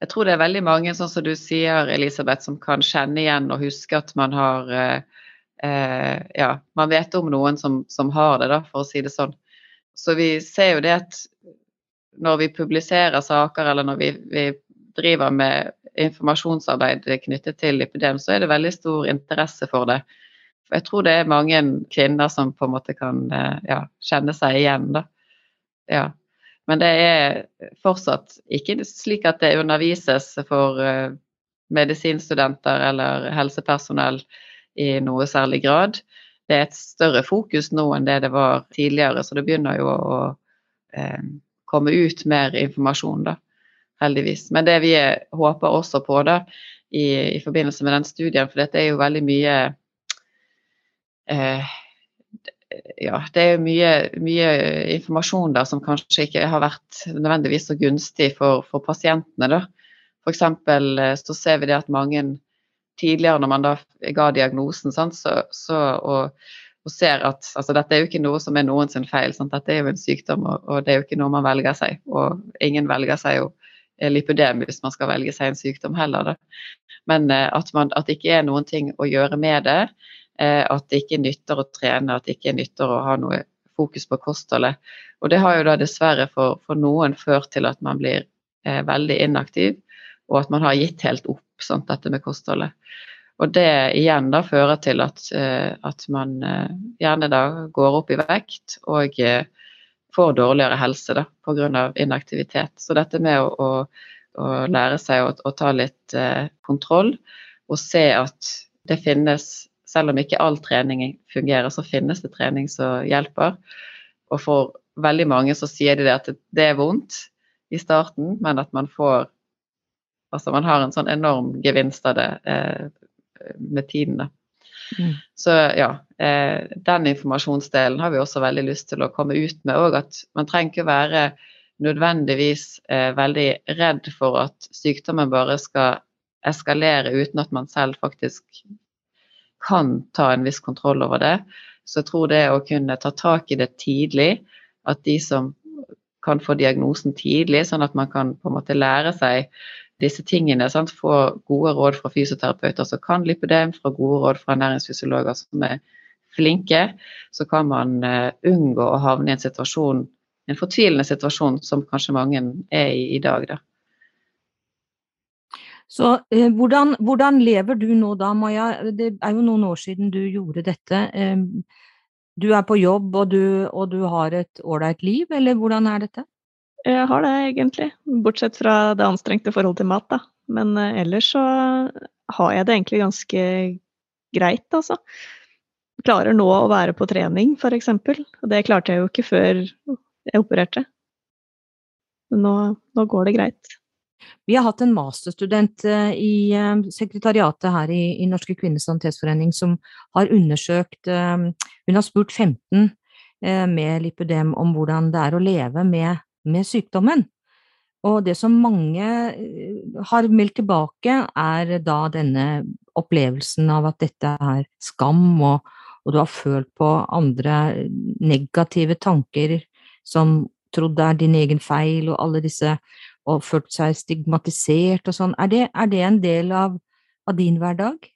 jeg tror det er veldig mange, sånn som du sier, Elisabeth, som kan kjenne igjen og huske at man har eh, eh, Ja, man vet om noen som, som, har det, da, for å si det sånn. Så vi ser jo det at når vi publiserer saker, eller når vi, vi driver med informasjonsarbeid knyttet til lipidem, så er det veldig stor interesse for det. Jeg tror det er mange kvinner som på en måte kan eh, ja, kjenne seg igjen, da. Ja. Men det er fortsatt ikke slik at det undervises for uh, medisinstudenter eller helsepersonell i noe særlig grad. Det er et større fokus nå enn det det var tidligere, så det begynner jo å eh, komme ut mer informasjon, da heldigvis. Men det vi håper også på da, i, i forbindelse med den studien, for dette er jo veldig mye eh, ja, det er mye, mye, informasjon der som kanskje ikke har vært nødvendigvis så gunstig for, for pasientene. da. F.eks. Eh, så ser vi det at mange tidligere, når man da ga diagnosen, sant, så, så og, og, ser at altså Dette er jo ikke noe som er noens feil. Sant? Dette er jo en sykdom, og, og, det er jo ikke noe man velger seg. Og ingen velger seg jo lipødem hvis man skal velge seg en sykdom heller. Da. Men eh, at, man, at, det ikke er noen ting å gjøre med det. Eh, at det ikke nytter å trene, at det ikke nytter å ha noe fokus på kostholdet. Og det har jo da dessverre for, for noen ført til at man blir eh, veldig inaktiv, og at man har gitt helt opp sånt, dette med kostholdet. Og det igjen da fører til at, eh, at man eh, gjerne da går opp i vekt og eh, får dårligere helse da, pga. inaktivitet. Så dette med å, å, å lære seg å, å ta litt eh, kontroll og se at det finnes, selv om ikke all trening fungerer, så finnes det trening som hjelper. Og for veldig mange så sier de det at det er vondt i starten, men at man får Altså man har en sånn enorm gevinst av det eh, med tiden, da. Mm. Så ja, eh, den informasjonsdelen har vi også veldig lyst til å komme ut med Og At man trenger ikke være nødvendigvis eh, veldig redd for at sykdommen bare skal eskalere uten at man selv faktisk kan ta en viss kontroll over det. Så jeg tror det å kunne ta tak i det tidlig, at de som kan få diagnosen tidlig, sånn at man kan på en måte lære seg disse tingene. Sant? Få gode råd fra fysioterapeuter som kan lipidem, fra gode råd fra næringsfysiologer som er flinke, så kan man uh, unngå å havne i en situasjon, en fortvilende situasjon som kanskje mange er i i dag. Da. Så eh, hvordan, hvordan, lever du nå da, Maja? Det er jo noen år siden du gjorde dette. Eh, Du er på jobb, og du, og du har et ålreit liv, eller hvordan er dette? Jeg har det egentlig, bortsett fra det anstrengte forholdet til mat, da. Men uh, ellers så har jeg det egentlig ganske greit, altså. Klarer nå å være på trening, f.eks. Og det klarte jeg jo ikke før jeg opererte. Men nå, nå går det greit. Vi har hatt en masterstudent eh, i eh, sekretariatet her i, i Norske kvinners sanitetsforening som har undersøkt eh, Hun har spurt 15 med lipødem om hvordan det er å leve med, med sykdommen. Og det som mange har meldt tilbake, er da denne opplevelsen av at dette er skam, og, og du har følt på andre negative tanker som trodd det er din egen feil, og alle disse og følt seg stigmatisert og sånn. Er er det en del av, av, din hverdag?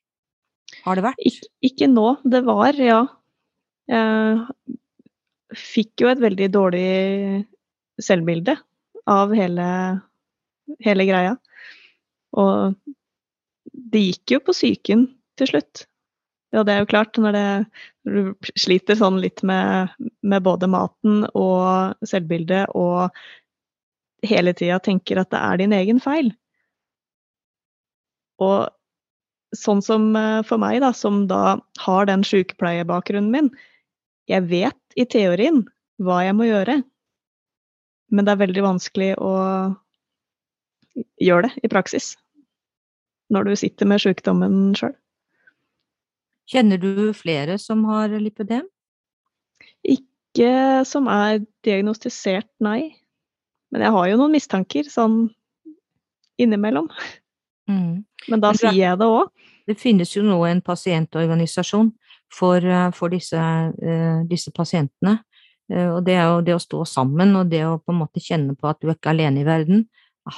Har det vært? Ik ikke nå. Det var, ja. Jeg fikk jo et veldig dårlig selvbilde av hele, hele greia. Og det gikk jo på psyken til slutt. Ja, det er jo klart, når, det, når du sliter sånn litt med, med både maten og selvbildet og hele tida tenker at det er din egen feil. Og sånn som eh, for meg, da, som da har den sykepleiebakgrunnen min, jeg vet i teorien hva jeg må gjøre, men det er veldig vanskelig å gjøre det i praksis når du sitter med sykdommen sjøl. Kjenner du flere som har lipødem? Ikke som er diagnostisert, nei. Men jeg har jo noen mistanker sånn innimellom. Mm. Men da Men sier jeg det òg. Det finnes jo nå en pasientorganisasjon for, eh, for disse, uh, disse, pasientene. Uh, og det jo det å stå sammen og det å på en måte kjenne på at du er ikke alene i verden,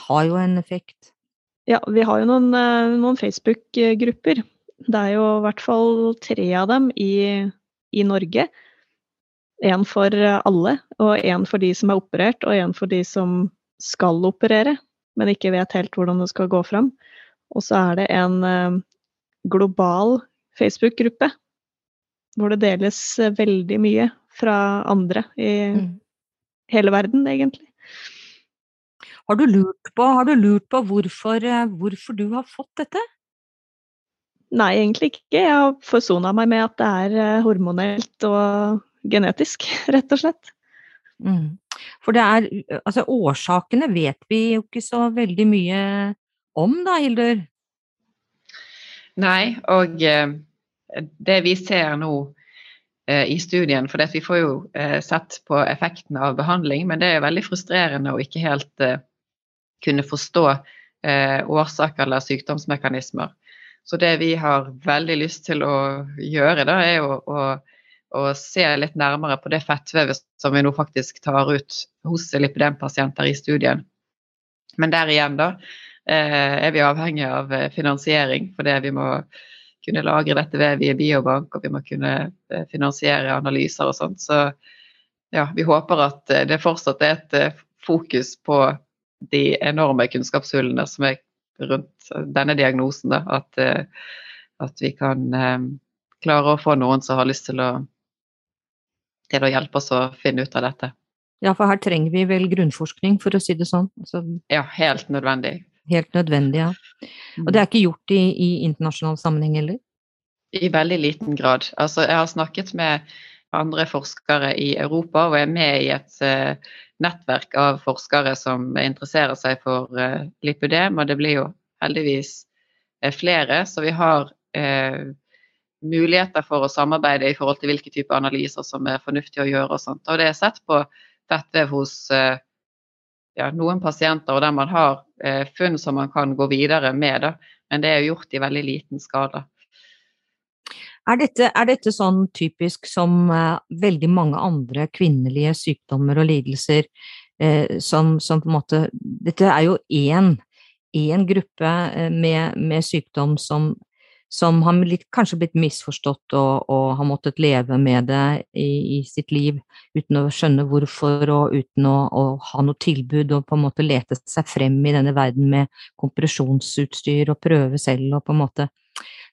har jo en effekt. Ja, vi har jo noen, uh, noen Facebook-grupper. Det er jo i hvert fall tre av dem i, i Norge en for alle, og en for de som er operert, og en for de som skal operere, men ikke vet helt hvordan det skal gå fram. Og så er det en eh, global Facebook-gruppe hvor det deles veldig mye fra andre i mm. hele verden, egentlig. Har du lurt på, du lurt på hvorfor, eh, hvorfor, du har fått dette? Nei, egentlig ikke. Jeg har forsona meg med at det er eh, hormonelt og genetisk, (laughs) rett og slett. Mm. For det er Altså, årsakene vet vi jo ikke så veldig mye om, da, Hildur? Nei, og eh, det vi ser nå i studien, for vi får jo eh, sett på effekten av behandling, men det er veldig frustrerende å ikke helt eh, kunne forstå eh, årsaker eller sykdomsmekanismer. Så det vi har veldig lyst til å gjøre, da, er å, å å, se litt nærmere på det fettvevet som vi nå faktisk tar ut hos lipidempasienter i studien. Men der igjen, da, eh, er vi avhengig av finansiering, for det vi må kunne lagre dette vevet i biobank, og vi må kunne eh, finansiere analyser og sånt. Så ja, vi håper at det fortsatt er et fokus på de enorme kunnskapshullene som er rundt denne diagnosen. Da. At, at vi kan klare å få noen som har lyst til å til å hjelpe oss å finne ut av dette. Ja, for her trenger vi vel grunnforskning, for å si det sånn? Altså, ja, helt nødvendig. Helt nødvendig, ja. Og det er ikke gjort i, i internasjonal sammenheng heller? I veldig liten grad. Altså, jeg har snakket med andre forskere i Europa og er med i et uh, nettverk av forskere som interesserer seg for uh, lipødem, og det blir jo heldigvis uh, flere. Så vi har muligheter for å samarbeide i forhold til hvilke typer analyser som er fornuftig å gjøre. Og sånt. Og det er sett på fettvev hos eh, ja, noen pasienter, og der man har eh, funn som man kan gå videre med. Da. Men det er gjort i veldig liten skala. Er dette, er dette sånn typisk som eh, veldig mange andre kvinnelige sykdommer og lidelser eh, som, som, på en måte Dette er jo én, gruppe uh, med, med, sykdom som som har blitt, kanskje blitt misforstått og, og, har måttet leve med det i, i, sitt liv uten å skjønne hvorfor og uten å, å, ha noe tilbud og på en måte lete seg frem i denne verden med kompresjonsutstyr og prøve selv og på en måte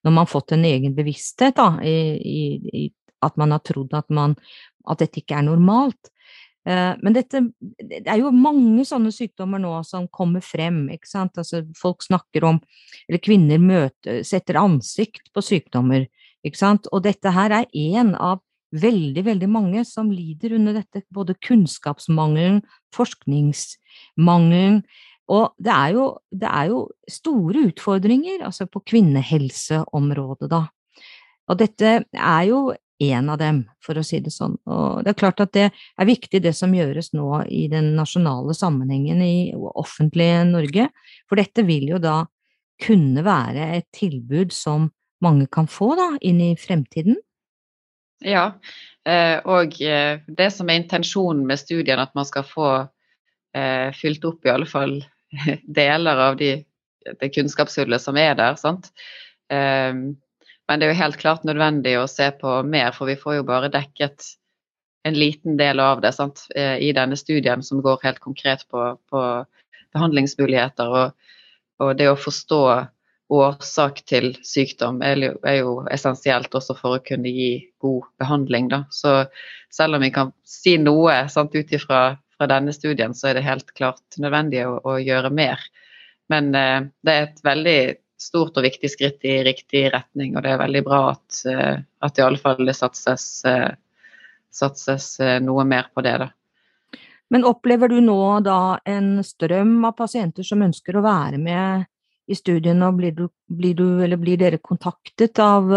Når man har fått en egen bevissthet da, i, i, at man har trodd at, man, at dette ikke er normalt. Eh, men dette, det er jo mange sånne sykdommer nå som kommer frem. ikke sant? Altså, folk snakker om, eller kvinner møter, setter ansikt på sykdommer. ikke sant? Og dette her er én av veldig, veldig mange som lider under dette. Både kunnskapsmangelen, forskningsmangelen. Og det er jo, det er jo store utfordringer altså på kvinnehelseområdet, da. Og dette er jo en av dem, for å si det sånn. Og det er klart at det er viktig det som gjøres nå i den nasjonale sammenhengen i offentlige Norge, for dette vil jo da kunne være et tilbud som mange kan få da, inn i fremtiden. Ja, eh, og eh, det som er intensjonen med studien, at man skal få eh, fylt opp i alle fall (laughs) deler av de, det kunnskapshullet som er der. sant? Men det er jo helt klart nødvendig å se på mer, for vi får jo bare dekket en liten del av det sant? Eh, i denne studien, som går helt konkret på, på behandlingsmuligheter. Og, og, det å forstå årsak til sykdom er jo, er jo, essensielt også for å kunne gi god behandling. Da. Så selv om vi kan si noe ut ifra fra denne studien, så er det helt klart nødvendig å, å gjøre mer. Men eh, det er et veldig stort og viktig skritt i riktig retning, og det er veldig bra at, eh, at fall det satses, eh, satses eh, noe mer på det. da. Men opplever du nå da en strøm av pasienter som ønsker å være med i studiene, og blir, du, blir, du, blir dere kontaktet av,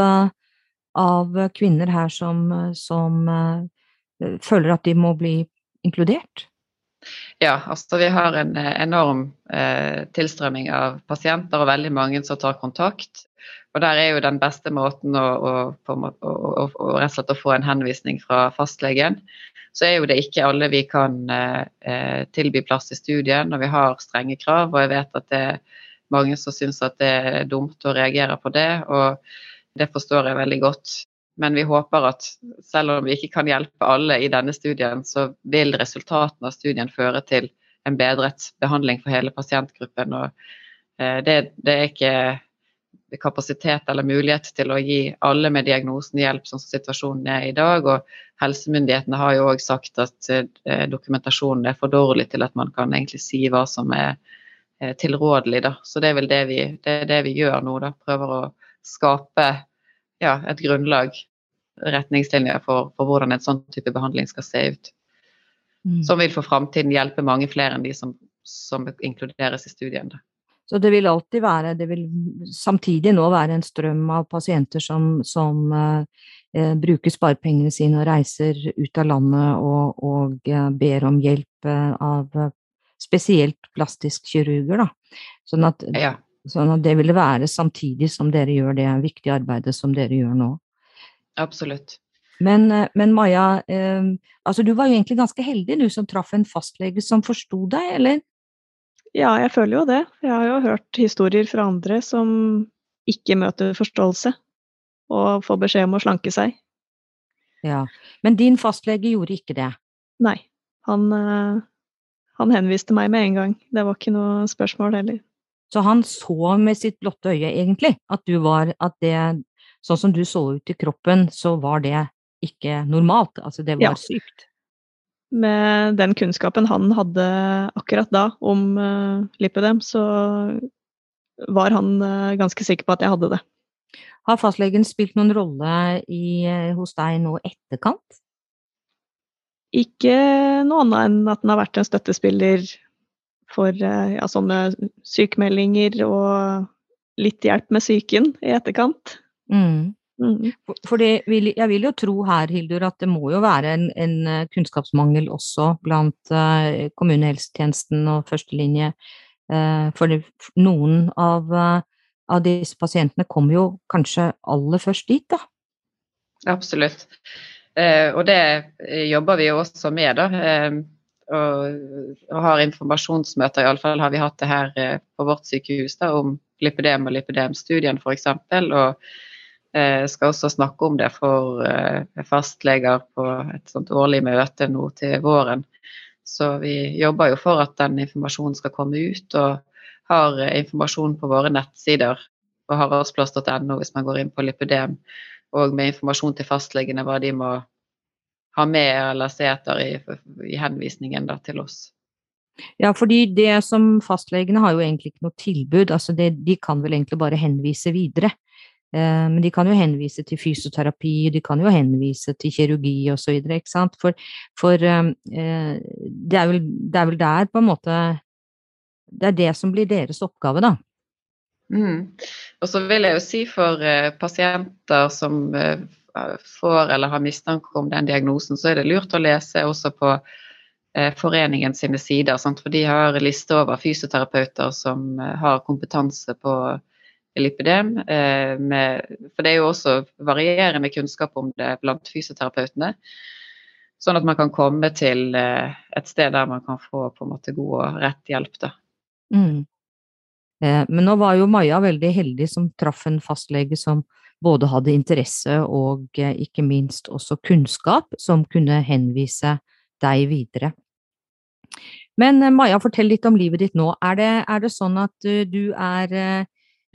av kvinner her som, som føler at de må bli inkludert? Ja, altså vi har en eh, enorm eh, tilstrømming av pasienter og veldig mange som tar kontakt. Og der er jo den beste måten å, å, å, å få en henvisning fra fastlegen. Så er jo det ikke alle vi kan eh, eh, tilby plass i studien, og vi har strenge krav. Og jeg vet at det er mange som syns at det er dumt å reagere på det, og det forstår jeg veldig godt. Men vi håper at selv om vi ikke kan hjelpe alle i denne studien, så vil resultatene av studien føre til en bedret behandling for hele pasientgruppen. Og eh, det, det er ikke kapasitet eller mulighet til å gi alle med diagnosen hjelp, sånn som situasjonen er i dag. Og helsemyndighetene har jo òg sagt at eh, dokumentasjonen er for dårlig til at man kan egentlig si hva som er eh, tilrådelig. Da. Så det er vel det vi, det, det vi gjør nå. Da. Prøver å skape ja, et grunnlag retningslinjer for, for, hvordan en sånn type behandling skal se ut. Mm. Som vil for framtiden hjelpe mange flere enn de som, som inkluderes i studien. Så det vil alltid være, det vil samtidig nå være en strøm av pasienter som, som eh, eh bruker sparepengene sine og reiser ut av landet og, og eh, ber om hjelp eh, av spesielt plastisk kirurger. Da. Sånn at, ja. sånn at det vil være samtidig som dere gjør det viktige arbeidet som dere gjør nå. Absolutt. Men, eh, men Maja, eh, altså du var jo egentlig ganske heldig du som traff en fastlege som forsto deg, eller? Ja, jeg føler jo det. Jeg har jo hørt historier fra andre som ikke møter forståelse, og får beskjed om å slanke seg. Ja, Men din fastlege gjorde ikke det? Nei. Han, eh, han henviste meg med en gang. Det var ikke noe spørsmål heller. Så han så med sitt blotte øye, egentlig, at du var At det sånn som du så ut i kroppen, så var det ikke normalt. Altså, det var ja. sykt. Med den kunnskapen han hadde akkurat da om uh, lipødem, så var han uh, ganske sikker på at jeg hadde det. Har fastlegen spilt noen rolle i, uh, hos deg nå etterkant? Ikke noe annet enn at den har vært en støttespiller for ja, sånne sykemeldinger og litt hjelp med psyken i etterkant. Mm. Mm. For vil, jeg vil jo tro her, Hildur, at det må jo være en, en eh, kunnskapsmangel også blant uh, kommunehelsetjenesten og førstelinje. Uh, for det, noen av, uh, av, disse pasientene kommer jo kanskje aller først dit, da. Absolutt. og det jobber vi jo også med, da. Og, og, har informasjonsmøter, iallfall har vi hatt det her på vårt sykehus da, om lipidem og lipidemstudien f.eks. Og eh, skal også snakke om det for eh, fastleger på et sånt årlig møte nå til våren. Så vi jobber jo for at den informasjonen skal komme ut, og har informasjon på våre nettsider på haraldsplass.no hvis man går inn på lipidem. og med informasjon til fastlegene hva de må ha med eller se etter i, i henvisningen da, til oss. Ja, fordi det som fastlegene har jo egentlig ikke noe tilbud, altså det, de kan vel egentlig bare henvise videre. Eh, men de kan jo henvise til fysioterapi, de kan jo henvise til kirurgi osv., ikke sant. For, for eh, det, er vel, det, er vel, der på en måte Det er det som blir deres oppgave, da. Mm. Og så vil jeg jo si for pasienter som får eller har mistanke om den diagnosen, så er det lurt å lese også på foreningen sine sider. For de har liste over fysioterapeuter som har kompetanse på lipidem. Med, for det er jo også varierende kunnskap om det blant fysioterapeutene. Sånn at man kan komme til et sted der man kan få på en måte god og rett hjelp. da. Mm. Eh, men nå var jo Maja veldig heldig som traff en fastlege som både hadde interesse og eh, ikke minst også kunnskap som kunne henvise deg videre. Men eh, Maja, fortell litt om livet ditt nå. Er det, er det sånn at du er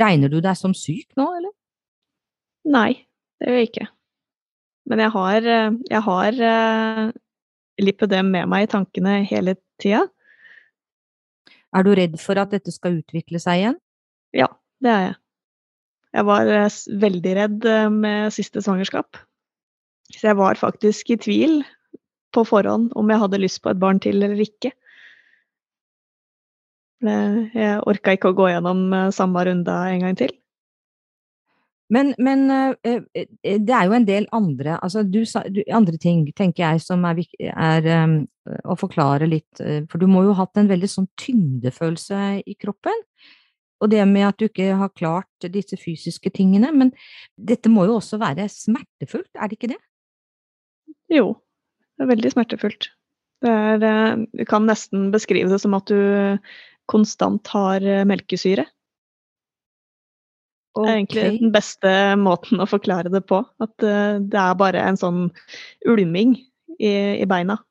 Regner du deg som syk nå, eller? Nei, det gjør jeg ikke. Men jeg har, jeg har lipødem med meg i tankene hele tida. Er du redd for at dette skal utvikle seg igjen? Ja, det er jeg. Jeg var eh, veldig redd eh, med siste svangerskap. Så jeg var faktisk i tvil på forhånd om jeg hadde lyst på et barn til eller ikke. Jeg orka ikke å gå gjennom eh, samme runde en gang til. Men, men eh, eh, det er jo en del andre, altså du, du, andre ting, tenker jeg, som er, er um, å forklare litt For du må jo ha hatt en veldig sånn tyngdefølelse i kroppen. Og det med at du ikke har klart disse fysiske tingene. Men dette må jo også være smertefullt, er det ikke det? Jo, det er veldig smertefullt. Det er, du kan nesten beskrive det som at du konstant har melkesyre. Det er egentlig den beste måten å forklare det på. At uh, det er bare en sånn ulming i, i beina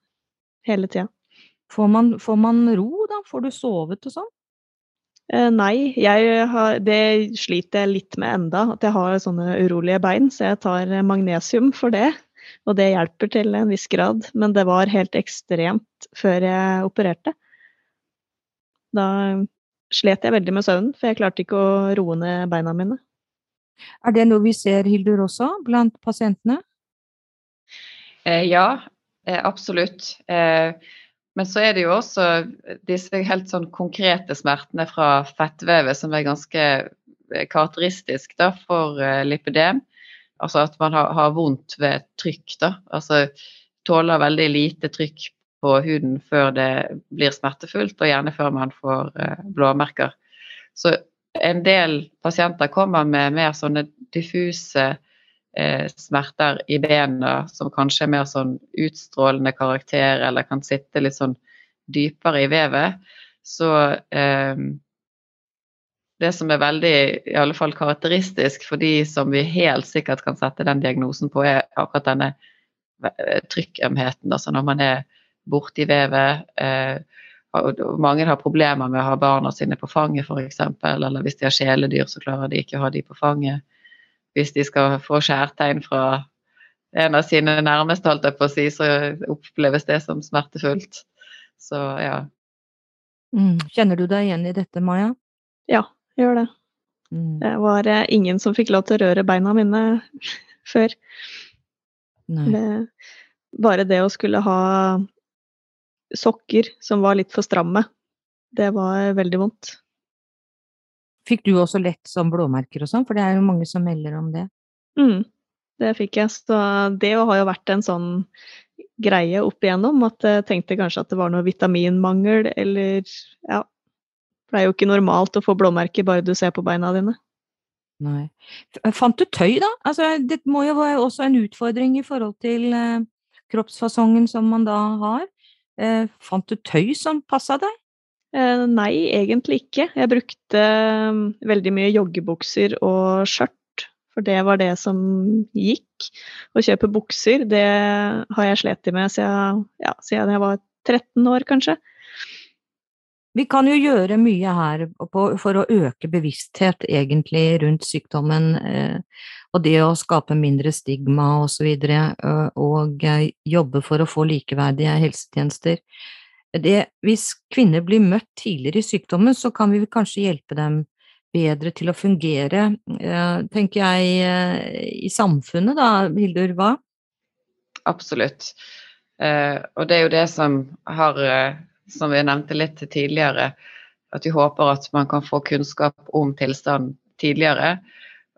hele tida. Får man, får man, ro, da? Får du sovet og sånn? Eh, nei, har, det sliter jeg litt med enda, at jeg har sånne urolige bein, så jeg tar magnesium for det. Og det hjelper til en viss grad, men det var helt ekstremt før jeg opererte. Da slet jeg veldig med søvnen, for jeg klarte ikke å roe ned beina mine. Er det noe vi ser, Hildur, også blant pasientene? Eh, ja, eh, absolutt. Eh, men så er det jo også disse helt sånn konkrete smertene fra fettvevet som er ganske eh, karakteristisk da, for eh, lipidem. Altså at man har, har vondt ved trykk. da, altså Tåler veldig lite trykk på huden før det blir smertefullt, og gjerne før man får eh, blåmerker. Så en del pasienter kommer med mer sånne diffuse eh, smerter i bena som kanskje er mer sånn utstrålende karakter, eller kan sitte litt sånn dypere i vevet. Så eh, det som er veldig i alle fall karakteristisk for de som vi helt sikkert kan sette den diagnosen på, er akkurat denne eh, trykkømheten. Altså når man er borti vevet. Eh, mange har problemer med å ha barna sine på fanget f.eks. Eller hvis de har kjæledyr, så klarer de ikke å ha de på fanget. Hvis de skal få skjærtegn fra en av sine nærmeste, holdt jeg på å si, så oppleves det som smertefullt. Så ja. Mm. Kjenner du deg igjen i dette, Maja? Ja, jeg gjør det. Mm. Det var eh, ingen som fikk lov til å røre beina mine (laughs) før. Det, bare det å skulle ha sokker som var litt for stramme. Det var veldig vondt. Fikk du også lett sånn blåmerker og sånn, for det er jo mange som melder om det? Mm, det fikk jeg. Så det har jo vært en sånn greie opp igjennom at jeg tenkte kanskje at det var noe vitaminmangel eller ja. For det er jo ikke normalt å få blåmerker bare du ser på beina dine. Nei. Fant du tøy, da? Altså, det må jo være også en utfordring i forhold til eh, kroppsfasongen som man da har. Eh, fant du tøy som passa deg? Eh, nei, egentlig ikke. Jeg brukte eh, veldig mye joggebukser og skjørt, for det var det som gikk. Å kjøpe bukser, det har jeg slitt med siden, ja, siden jeg var 13 år, kanskje. Vi kan jo gjøre mye her for å øke bevissthet egentlig rundt sykdommen, eh, og det å skape mindre stigma osv., og, og jobbe for å få likeverdige helsetjenester. Det, hvis kvinner blir møtt tidligere i sykdommen, så kan vi kanskje hjelpe dem bedre til å fungere, tenker jeg, i samfunnet da, Hildur, hva? Absolutt. Og det er jo det som har som vi nevnte litt tidligere, at vi håper at man kan få kunnskap om tilstanden tidligere.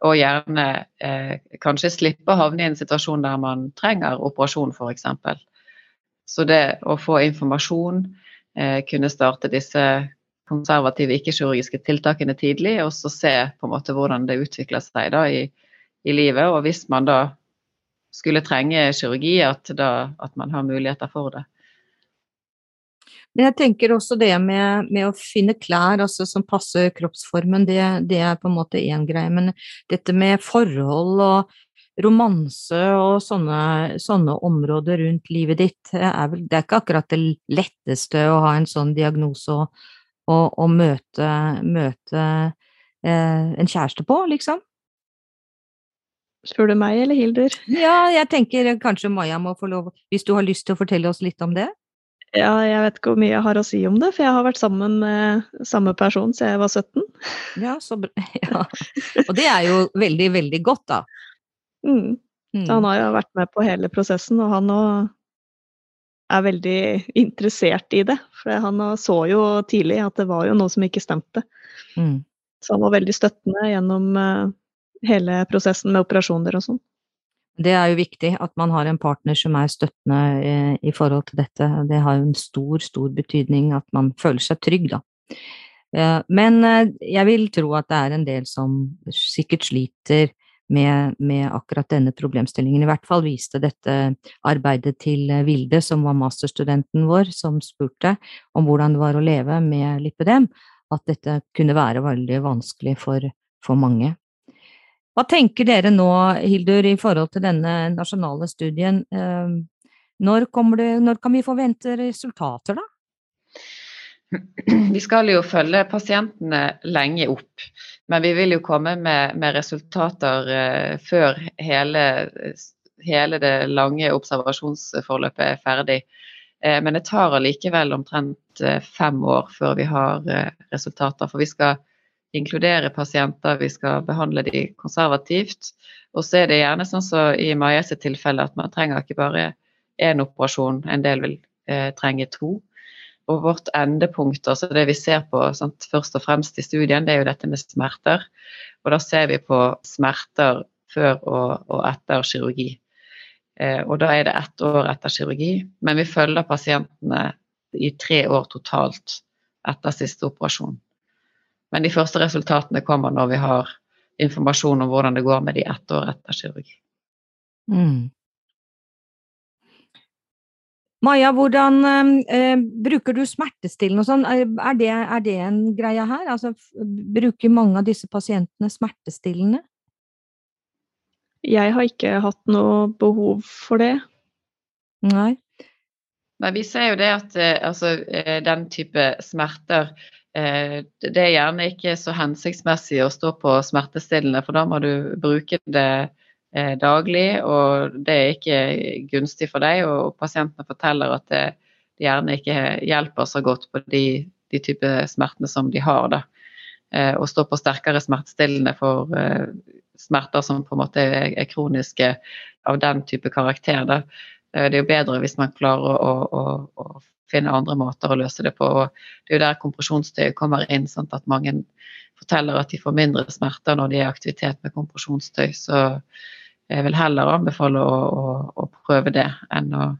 Og gjerne eh, kanskje slippe å havne i en situasjon der man trenger operasjon, f.eks. Så det å få informasjon, eh, kunne starte disse konservative ikke-kirurgiske tiltakene tidlig, og så se på en måte hvordan det utvikler seg da i, i livet. Og hvis man da skulle trenge kirurgi, at, da, at man har muligheter for det. Men jeg tenker også det med, med å finne klær altså, som passer kroppsformen, det, det er på en måte én greie. Men dette med forhold og romanse og sånne, sånne, områder rundt livet ditt, er vel, det er ikke akkurat det letteste å ha en sånn diagnose og, og, og møte, møte eh, en kjæreste på, liksom. Spør du meg eller Hildur? Ja, jeg tenker kanskje Maja må få lov, hvis du har lyst til å fortelle oss litt om det? Ja, jeg vet ikke hvor mye jeg har å si om det, for jeg har vært sammen med samme person siden jeg var 17. Ja, så bra. (laughs) Ja. Og det er jo veldig, veldig godt, da. Mm. Mm. Han har jo vært med på hele prosessen, og han er veldig interessert i det. For han så jo tidlig at det var jo noe som ikke stemte. Mm. Så han var veldig støttende gjennom eh, hele prosessen med operasjoner og sånn. Det er jo viktig at man har en partner som er støttende i, eh, i forhold til dette. Det har jo en stor, stor betydning at man føler seg trygg, da. Eh, men eh, jeg vil tro at det er en del som sikkert sliter med, med, akkurat denne problemstillingen. I hvert fall viste dette arbeidet til Vilde, som var masterstudenten vår, som spurte om hvordan det var å leve med lipødem, at dette kunne være veldig vanskelig for, for mange. Hva tenker dere nå, Hildur, i forhold til denne nasjonale studien? Ehm, når, det, når kan vi forvente resultater, da? Vi skal jo følge pasientene lenge opp, men vi vil jo komme med, med resultater uh, før hele, hele, det lange observasjonsforløpet er ferdig. Uh, men det tar allikevel omtrent uh, fem år før vi har resultater. For vi skal inkludere pasienter, vi skal behandle de konservativt. Og så er det gjerne sånn som så i Majas tilfelle at man trenger ikke bare én operasjon, en del vil eh, trenge to. Og vårt endepunkt, altså det vi ser på sant, først og fremst i studien, det er jo dette med smerter. Og da ser vi på smerter før og, og etter kirurgi. Eh, og da er det ett år etter kirurgi, men vi følger pasientene i tre år totalt etter siste operasjon. Men de første resultatene kommer når vi har informasjon om hvordan det går med de ett år etter kirurgi. Mm. Maja, hvordan eh, bruker du smertestillende og sånn? Er det, er det, en greie her? Altså, bruker mange av disse pasientene smertestillende? Jeg har ikke hatt noe behov for det. Nei. Nei, vi ser jo det at eh, altså, eh, den type smerter det er gjerne ikke så hensiktsmessig å stå på smertestillende, for da må du bruke det eh, daglig, og det er ikke gunstig for deg. Og pasientene forteller at det gjerne ikke hjelper så godt på de, de type smertene som de har. da. Eh, å stå på sterkere smertestillende for smerter som på en måte er kroniske av den type karakter. Da. Det er jo bedre hvis man klarer å, å, å finne andre måter å løse det på. Og det er jo der kompresjonstøy kommer inn. Sant? At mange forteller at de får mindre smerter når de er i aktivitet med kompresjonstøy. Så jeg vil heller anbefale å, å, å prøve det enn å,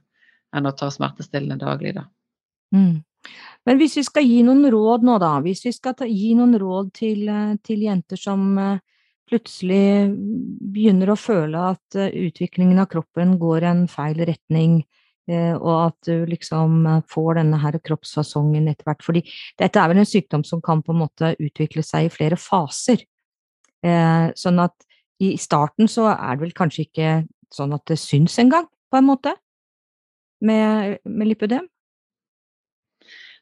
enn å, ta smertestillende daglig, da. Mm. Men hvis vi skal gi noen råd nå, da. Hvis vi skal ta, gi noen råd til, til jenter som uh, plutselig begynner å føle at uh, utviklingen av kroppen går en feil retning, Eh, og at du liksom eh, får denne her kroppsfasongen etter hvert. Fordi dette er vel en sykdom som kan på en måte utvikle seg i flere faser. Eh, sånn at i starten så er det vel kanskje ikke sånn at det syns engang, på en måte, med, med lipødem?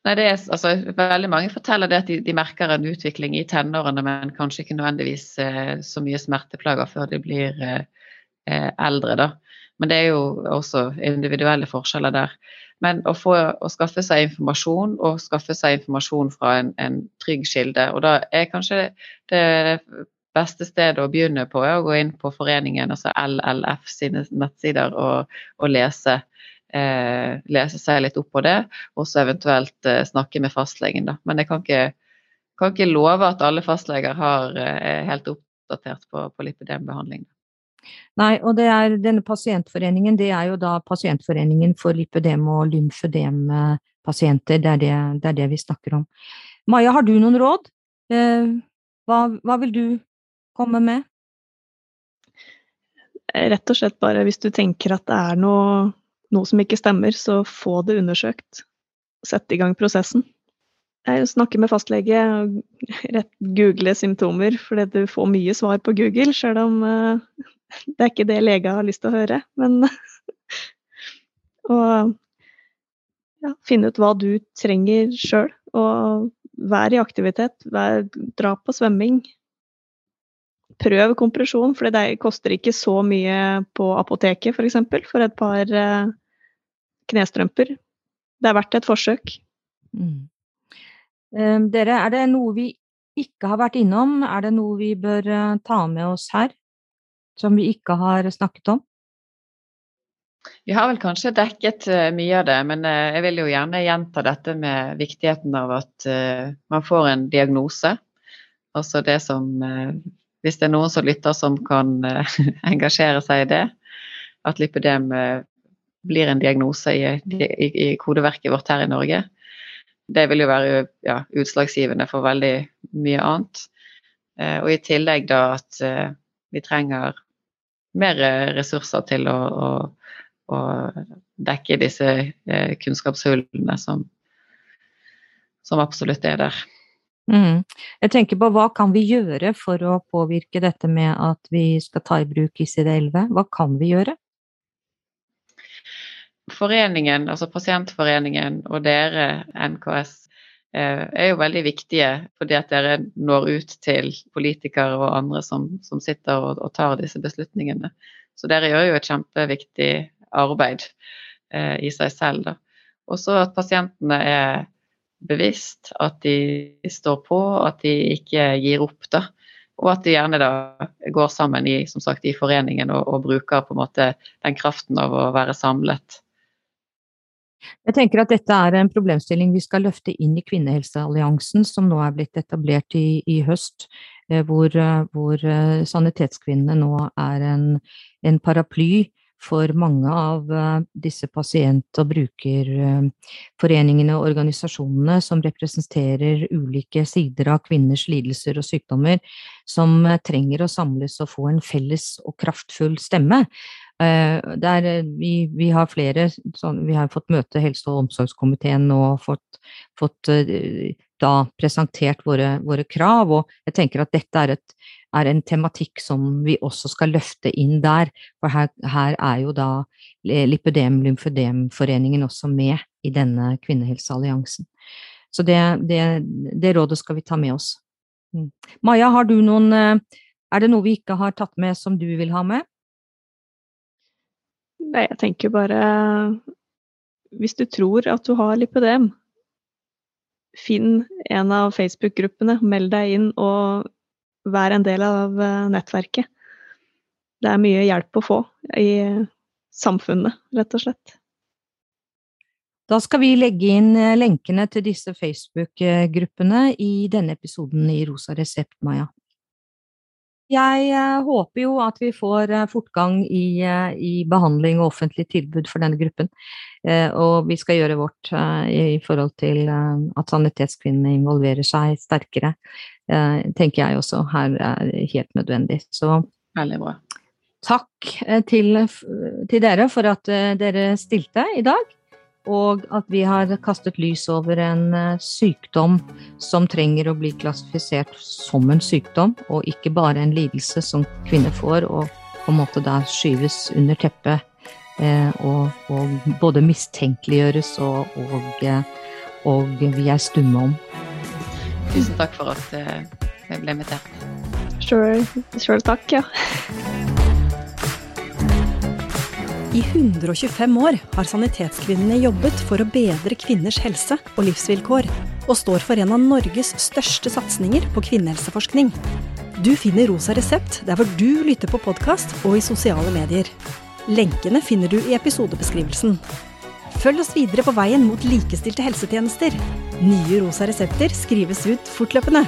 Nei, det er, altså, veldig Mange forteller det at de, de, merker en utvikling i tenårene, men kanskje ikke nødvendigvis eh, så mye smerteplager før de blir eh, eh, eldre. da. Men det er jo også individuelle forskjeller der. Men å, få, å skaffe seg informasjon, og skaffe seg informasjon fra en, en trygg kilde. Og da er kanskje det beste stedet å begynne på er å gå inn på foreningen, altså LLF sine nettsider, og, og lese eh, lese seg litt opp på det, og så eventuelt eh, snakke med fastlegen. Da. Men jeg kan ikke, kan ikke love at alle fastleger har, eh, er helt oppdatert på, på lipidembehandling. Nei, og det er denne pasientforeningen, det er jo da pasientforeningen for lipødem og lymfødempasienter. Det, det, det er det vi snakker om. Maja, har du noen råd? Eh, hva, hva vil du komme med? Rett og slett bare hvis du tenker at det er noe noe som ikke stemmer, så få det undersøkt. Sett i gang prosessen. Jeg snakker med fastlege og google symptomer, fordi du får mye svar på Google, sjøl om uh, det er ikke det lege har lyst til å høre. Men (laughs) Og ja, finne ut hva du trenger sjøl, og vær i aktivitet. Vær, dra på svømming. Prøv kompresjon, for det koster ikke så mye på apoteket f.eks. For, eksempel, for et par uh, knestrømper. Det er verdt et forsøk. Mm. Um, dere, er det noe vi ikke har vært innom? Er det noe vi bør uh, ta med oss her, som vi ikke har snakket om? Vi har vel kanskje dekket uh, mye av det, men uh, jeg vil jo gjerne gjenta dette med viktigheten av at man får en diagnose. Altså det som Hvis det er noen som lytter som kan (laughs) engasjere seg i det, at lipidem blir en diagnose i, i, i, kodeverket vårt her i Norge. Det vil jo være ja, utslagsgivende for veldig mye annet. Eh, og i tillegg da at eh, vi trenger mer ressurser til å, å, å dekke disse eh, kunnskapshullene som, som absolutt er der. Mm. Jeg tenker på hva kan vi gjøre for å påvirke dette med at vi skal ta i bruk ICD-11? Hva kan vi gjøre? foreningen, altså Pasientforeningen og dere, NKS, eh, er jo veldig viktige fordi at dere når ut til politikere og andre som, som sitter og, og, tar disse beslutningene. Så dere gjør jo et kjempeviktig arbeid eh, i seg selv. da. Også at pasientene er bevisst, at de står på, at de ikke gir opp. da. Og at de gjerne da går sammen i, som sagt, i foreningen og, og bruker på en måte den kraften av å være samlet jeg tenker at dette er en problemstilling vi skal løfte inn i Kvinnehelsealliansen, som nå er blitt etablert i, i høst, eh, hvor, eh, hvor, eh, Sanitetskvinnene nå er en, en, paraply for mange av disse pasient- og brukerforeningene og organisasjonene som representerer ulike sider av kvinners lidelser og sykdommer, som trenger å samles og få en felles og kraftfull stemme. Eh, der eh, vi, vi, har flere sånn, Vi har fått møte helse- og omsorgskomiteen og fått, fått eh, da presentert våre, våre, krav. Og jeg tenker at dette er, et, er, en tematikk som vi også skal løfte inn der. For her, her er jo da Lipødem Lymfødemforeningen også med i denne kvinnehelsealliansen. Så det, det, det, rådet skal vi ta med oss. Mm. Maja, har du noen Er det noe vi ikke har tatt med som du vil ha med? Nei, jeg tenker bare Hvis du tror at du har lipødem, finn en av Facebook-gruppene, meld deg inn og vær en del av eh, nettverket. Det er mye hjelp å få i samfunnet, rett og slett. Da skal vi legge inn eh, lenkene til disse Facebook-gruppene i denne episoden i Rosa resept, Maja. Jeg eh, håper jo at vi får eh, fortgang i, eh, i, behandling og offentlig tilbud for denne gruppen. Og vi skal gjøre vårt i forhold til at sanitetskvinnene involverer seg sterkere. Tenker jeg også her er helt nødvendig. Så Veldig bra. Takk til, til dere for at dere stilte i dag og at vi har kastet lys over en eh, sykdom som trenger å bli klassifisert som en sykdom, og ikke bare en lidelse som kvinner får, og på en måte da skyves under teppet eh, og, og, både mistenkeliggjøres og, og, eh, og vi er stumme om. Tusen takk for at jeg ble invitert. Sjøl takk, ja. I 125 år har Sanitetskvinnene jobbet for å bedre kvinners helse og livsvilkår, og står for en av Norges største satsinger på kvinnehelseforskning. Du finner Rosa resept der hvor du lytter på podkast og i sosiale medier. Lenkene finner du i episodebeskrivelsen. Følg oss videre på veien mot likestilte helsetjenester. Nye rosa resepter skrives ut fortløpende.